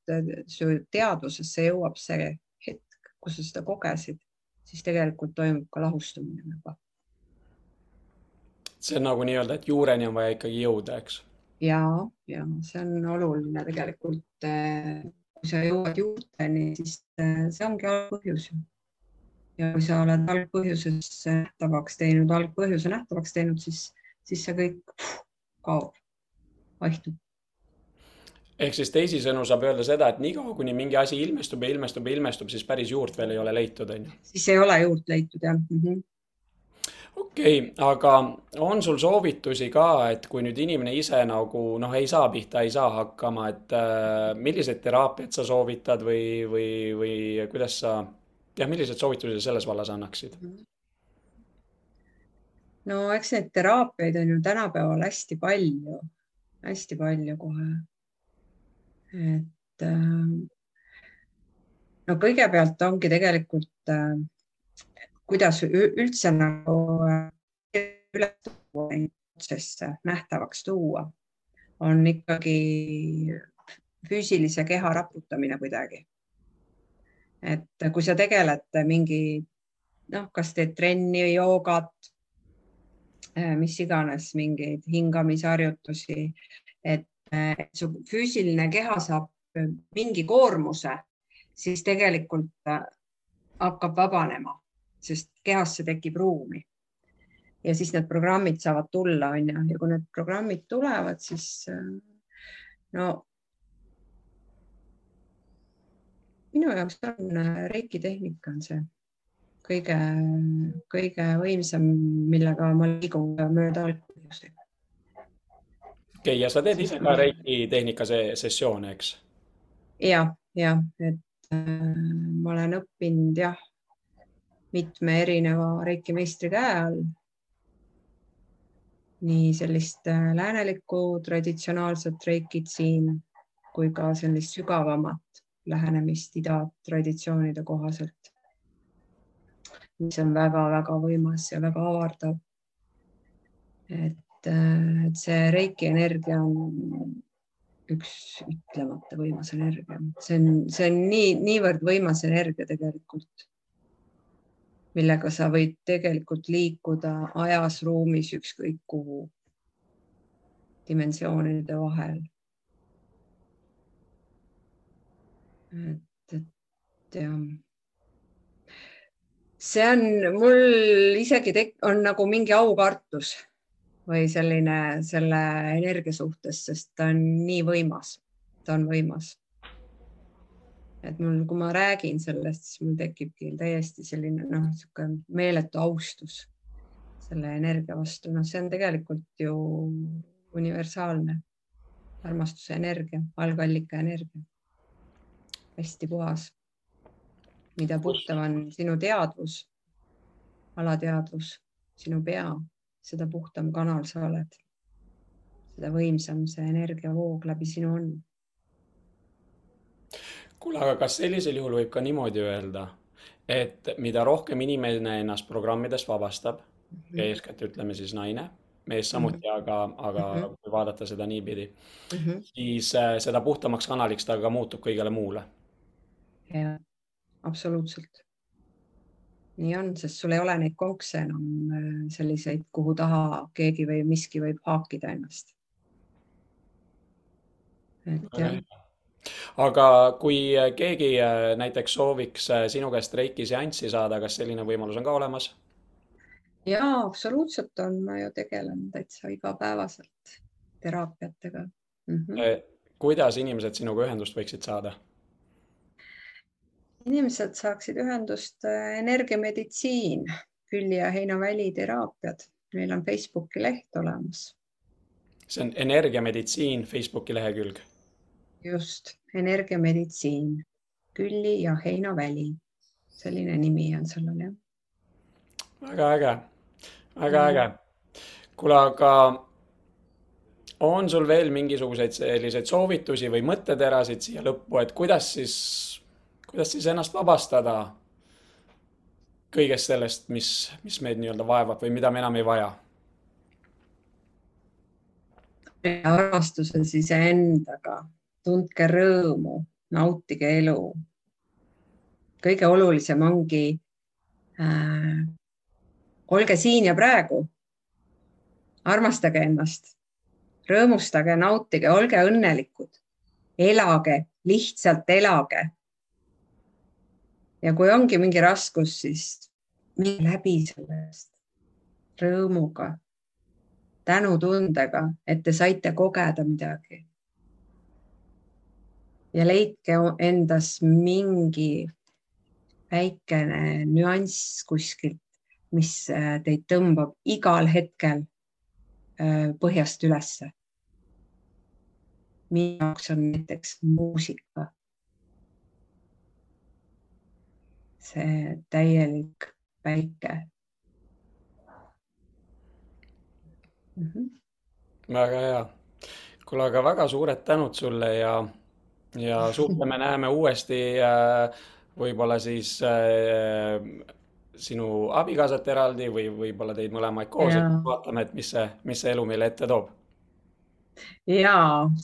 Speaker 3: su teadvusesse jõuab see hetk, kus sa seda kogesid, siis tegelikult toimub ka lahustumine juba.
Speaker 2: see on nagu nii-öelda, et juureni on vaja ikkagi jõuda, eks?
Speaker 3: ja, ja see on oluline tegelikult. Kui sa jõuad juurteni, siis eh, see ongi algpõhjus. ja kui sa oled algpõhjuses nähtavaks teinud, algpõhjuse nähtavaks teinud, siis siis see kõik kaob, vaihtub.
Speaker 2: ehk siis teisisõnu saab öelda seda, et niikaua, kuni mingi asi ilmestub ja ilmestub ja ilmestub, siis päris juurt veel ei ole leitud, on ju?
Speaker 3: siis ei ole juurt leitud, jah mm -hmm
Speaker 2: okei okay,, aga on sul soovitusi ka, et kui nüüd inimene ise nagu noh, ei saa pihta, ei saa hakkama, et äh, milliseid teraapiaid sa soovitad või, või, või kuidas sa, jah, milliseid soovitusi selles vallas annaksid
Speaker 3: no eks neid teraapiaid on ju tänapäeval hästi palju, hästi palju kohe. et äh, no kõigepealt ongi tegelikult, äh, kuidas üldse nagu äh, üles tuua neid protsesse nähtavaks tuua, on ikkagi füüsilise keha raputamine kuidagi. et kui sa tegeled mingi noh, kas teed trenni, joogat Äh, mis iganes, mingeid hingamisharjutusi, et su füüsiline keha saab mingi koormuse, siis tegelikult äh, hakkab vabanema, sest kehasse tekib ruumi. ja siis need programmid saavad tulla, on ju, ja kui need programmid tulevad, siis äh, no minu jaoks on reiki tehnika on see kõige, kõige võimsam, millega ma liigun mööda algpõhjusi.
Speaker 2: okei okay,, ja sa teed ise ka reiki tehnika sessioone, eks?
Speaker 3: ja, ja, et äh, ma olen õppinud jah, mitme erineva reiki meistri käe all. nii sellist äh, läänelikku traditsionaalset reikit siin kui ka sellist sügavamat lähenemist ida traditsioonide kohaselt mis on väga-väga võimas ja väga avardav. et, äh, et see reiki energia on üks ütlemata võimas energia, see on, see on nii, niivõrd võimas energia tegelikult, millega sa võid tegelikult liikuda ajas, ruumis, ükskõik kuhu, dimensioonide vahel. et, et jah see on mul isegi tek-, on nagu mingi aukartus või selline selle energia suhtes, sest ta on nii võimas, ta on võimas. Et mul, kui ma räägin sellest, siis mul tekibki täiesti selline noh, niisugune meeletu austus selle energia vastu, noh, see on tegelikult ju universaalne armastuse energia, algallika energia. hästi puhas mida puhtam on sinu teadvus, alateadvus, sinu pea, seda puhtam kanal sa oled. seda võimsam see energiavoog läbi sinu on.
Speaker 2: Kuule, aga kas sellisel juhul võib ka niimoodi öelda, et mida rohkem inimene ennast programmidest vabastab mm, -hmm. eeskätt ütleme siis naine, mees samuti mm, -hmm. aga, aga mm -hmm. kui vaadata seda niipidi mm, -hmm. siis äh, seda puhtamaks kanaliks ta ka muutub kõigele muule.
Speaker 3: jah absoluutselt. nii on, sest sul ei ole neid konkse enam äh, selliseid, kuhu taha keegi või miski võib haakida ennast. et jah
Speaker 2: aga kui keegi äh, näiteks sooviks äh, sinu käest reiki seanssi saada, kas selline võimalus on ka olemas?
Speaker 3: ja absoluutselt on, ma ju tegelen täitsa igapäevaselt teraapiatega mm.
Speaker 2: -hmm. kuidas inimesed sinuga ühendust võiksid saada?
Speaker 3: inimesed saaksid ühendust äh, energiameditsiin, külje ja heinaväli teraapiad. meil on Facebooki leht olemas.
Speaker 2: see on Energiameditsiin Facebooki lehekülg.
Speaker 3: Just, Energiameditsiin, külli ja heinaväli. selline nimi on sellel jah.
Speaker 2: väga äge, väga äge. kuule, aga on sul veel mingisuguseid selliseid soovitusi või mõtteterasid siia lõppu, et kuidas siis, kuidas siis ennast vabastada kõigest sellest, mis, mis meid nii-öelda vaevab või mida me enam ei vaja?
Speaker 3: armastuses iseendaga, tundke rõõmu, nautige elu. kõige olulisem ongi äh, olge siin ja praegu. armastage ennast rõõmustage, nautige, olge õnnelikud, elage, lihtsalt elage. ja kui ongi mingi raskus, siis minge läbi sellest rõõmuga, tänutundega, et te saite kogeda midagi. Ja leidke endas mingi väikene nüanss kuskilt, mis äh, teid tõmbab igal hetkel äh, põhjast ülesse minu jaoks on näiteks muusika. see täielik päike
Speaker 2: mm. -hmm. väga hea. kuule, aga väga suured tänud sulle ja, ja suhtleme, näeme uuesti äh, võib-olla siis äh, sinu abikaasat eraldi või võib-olla teid mõlemaid koos, et vaatame, et mis see, mis see elu meile ette toob.
Speaker 3: Ja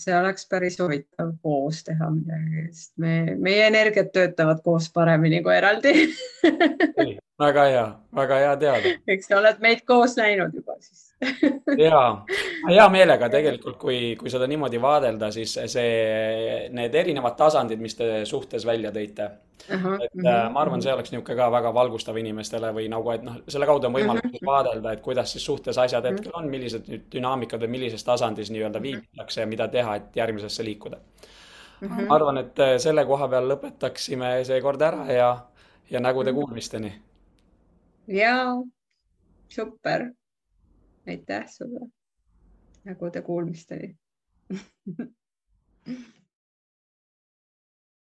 Speaker 3: see oleks päris huvitav koos teha midagi, sest me, meie energiat töötavad koos paremini kui eraldi.
Speaker 2: Väga hea, väga hea teada.
Speaker 3: eks sa oled meid koos näinud juba siis [LAUGHS]
Speaker 2: ja, hea meelega tegelikult, kui, kui seda niimoodi vaadelda, siis see, need erinevad tasandid, mis te suhtes välja tõite. et uh -huh. Äh, ma arvan, see oleks niisugune ka väga valgustav inimestele või nagu, et noh, selle kaudu on võimalik uh -huh. vaadelda, et kuidas siis suhtes asjad hetkel on, millised nüüd dünaamikad või millises tasandis nii-öelda viibitakse ja mida teha, et järgmisesse liikuda uh. -huh. ma arvan, et äh, selle koha peal lõpetaksime seekord ära ja, ja nägude kuulmisteni.
Speaker 3: ja super aitäh sulle. nägude kuulmisteni [LAUGHS]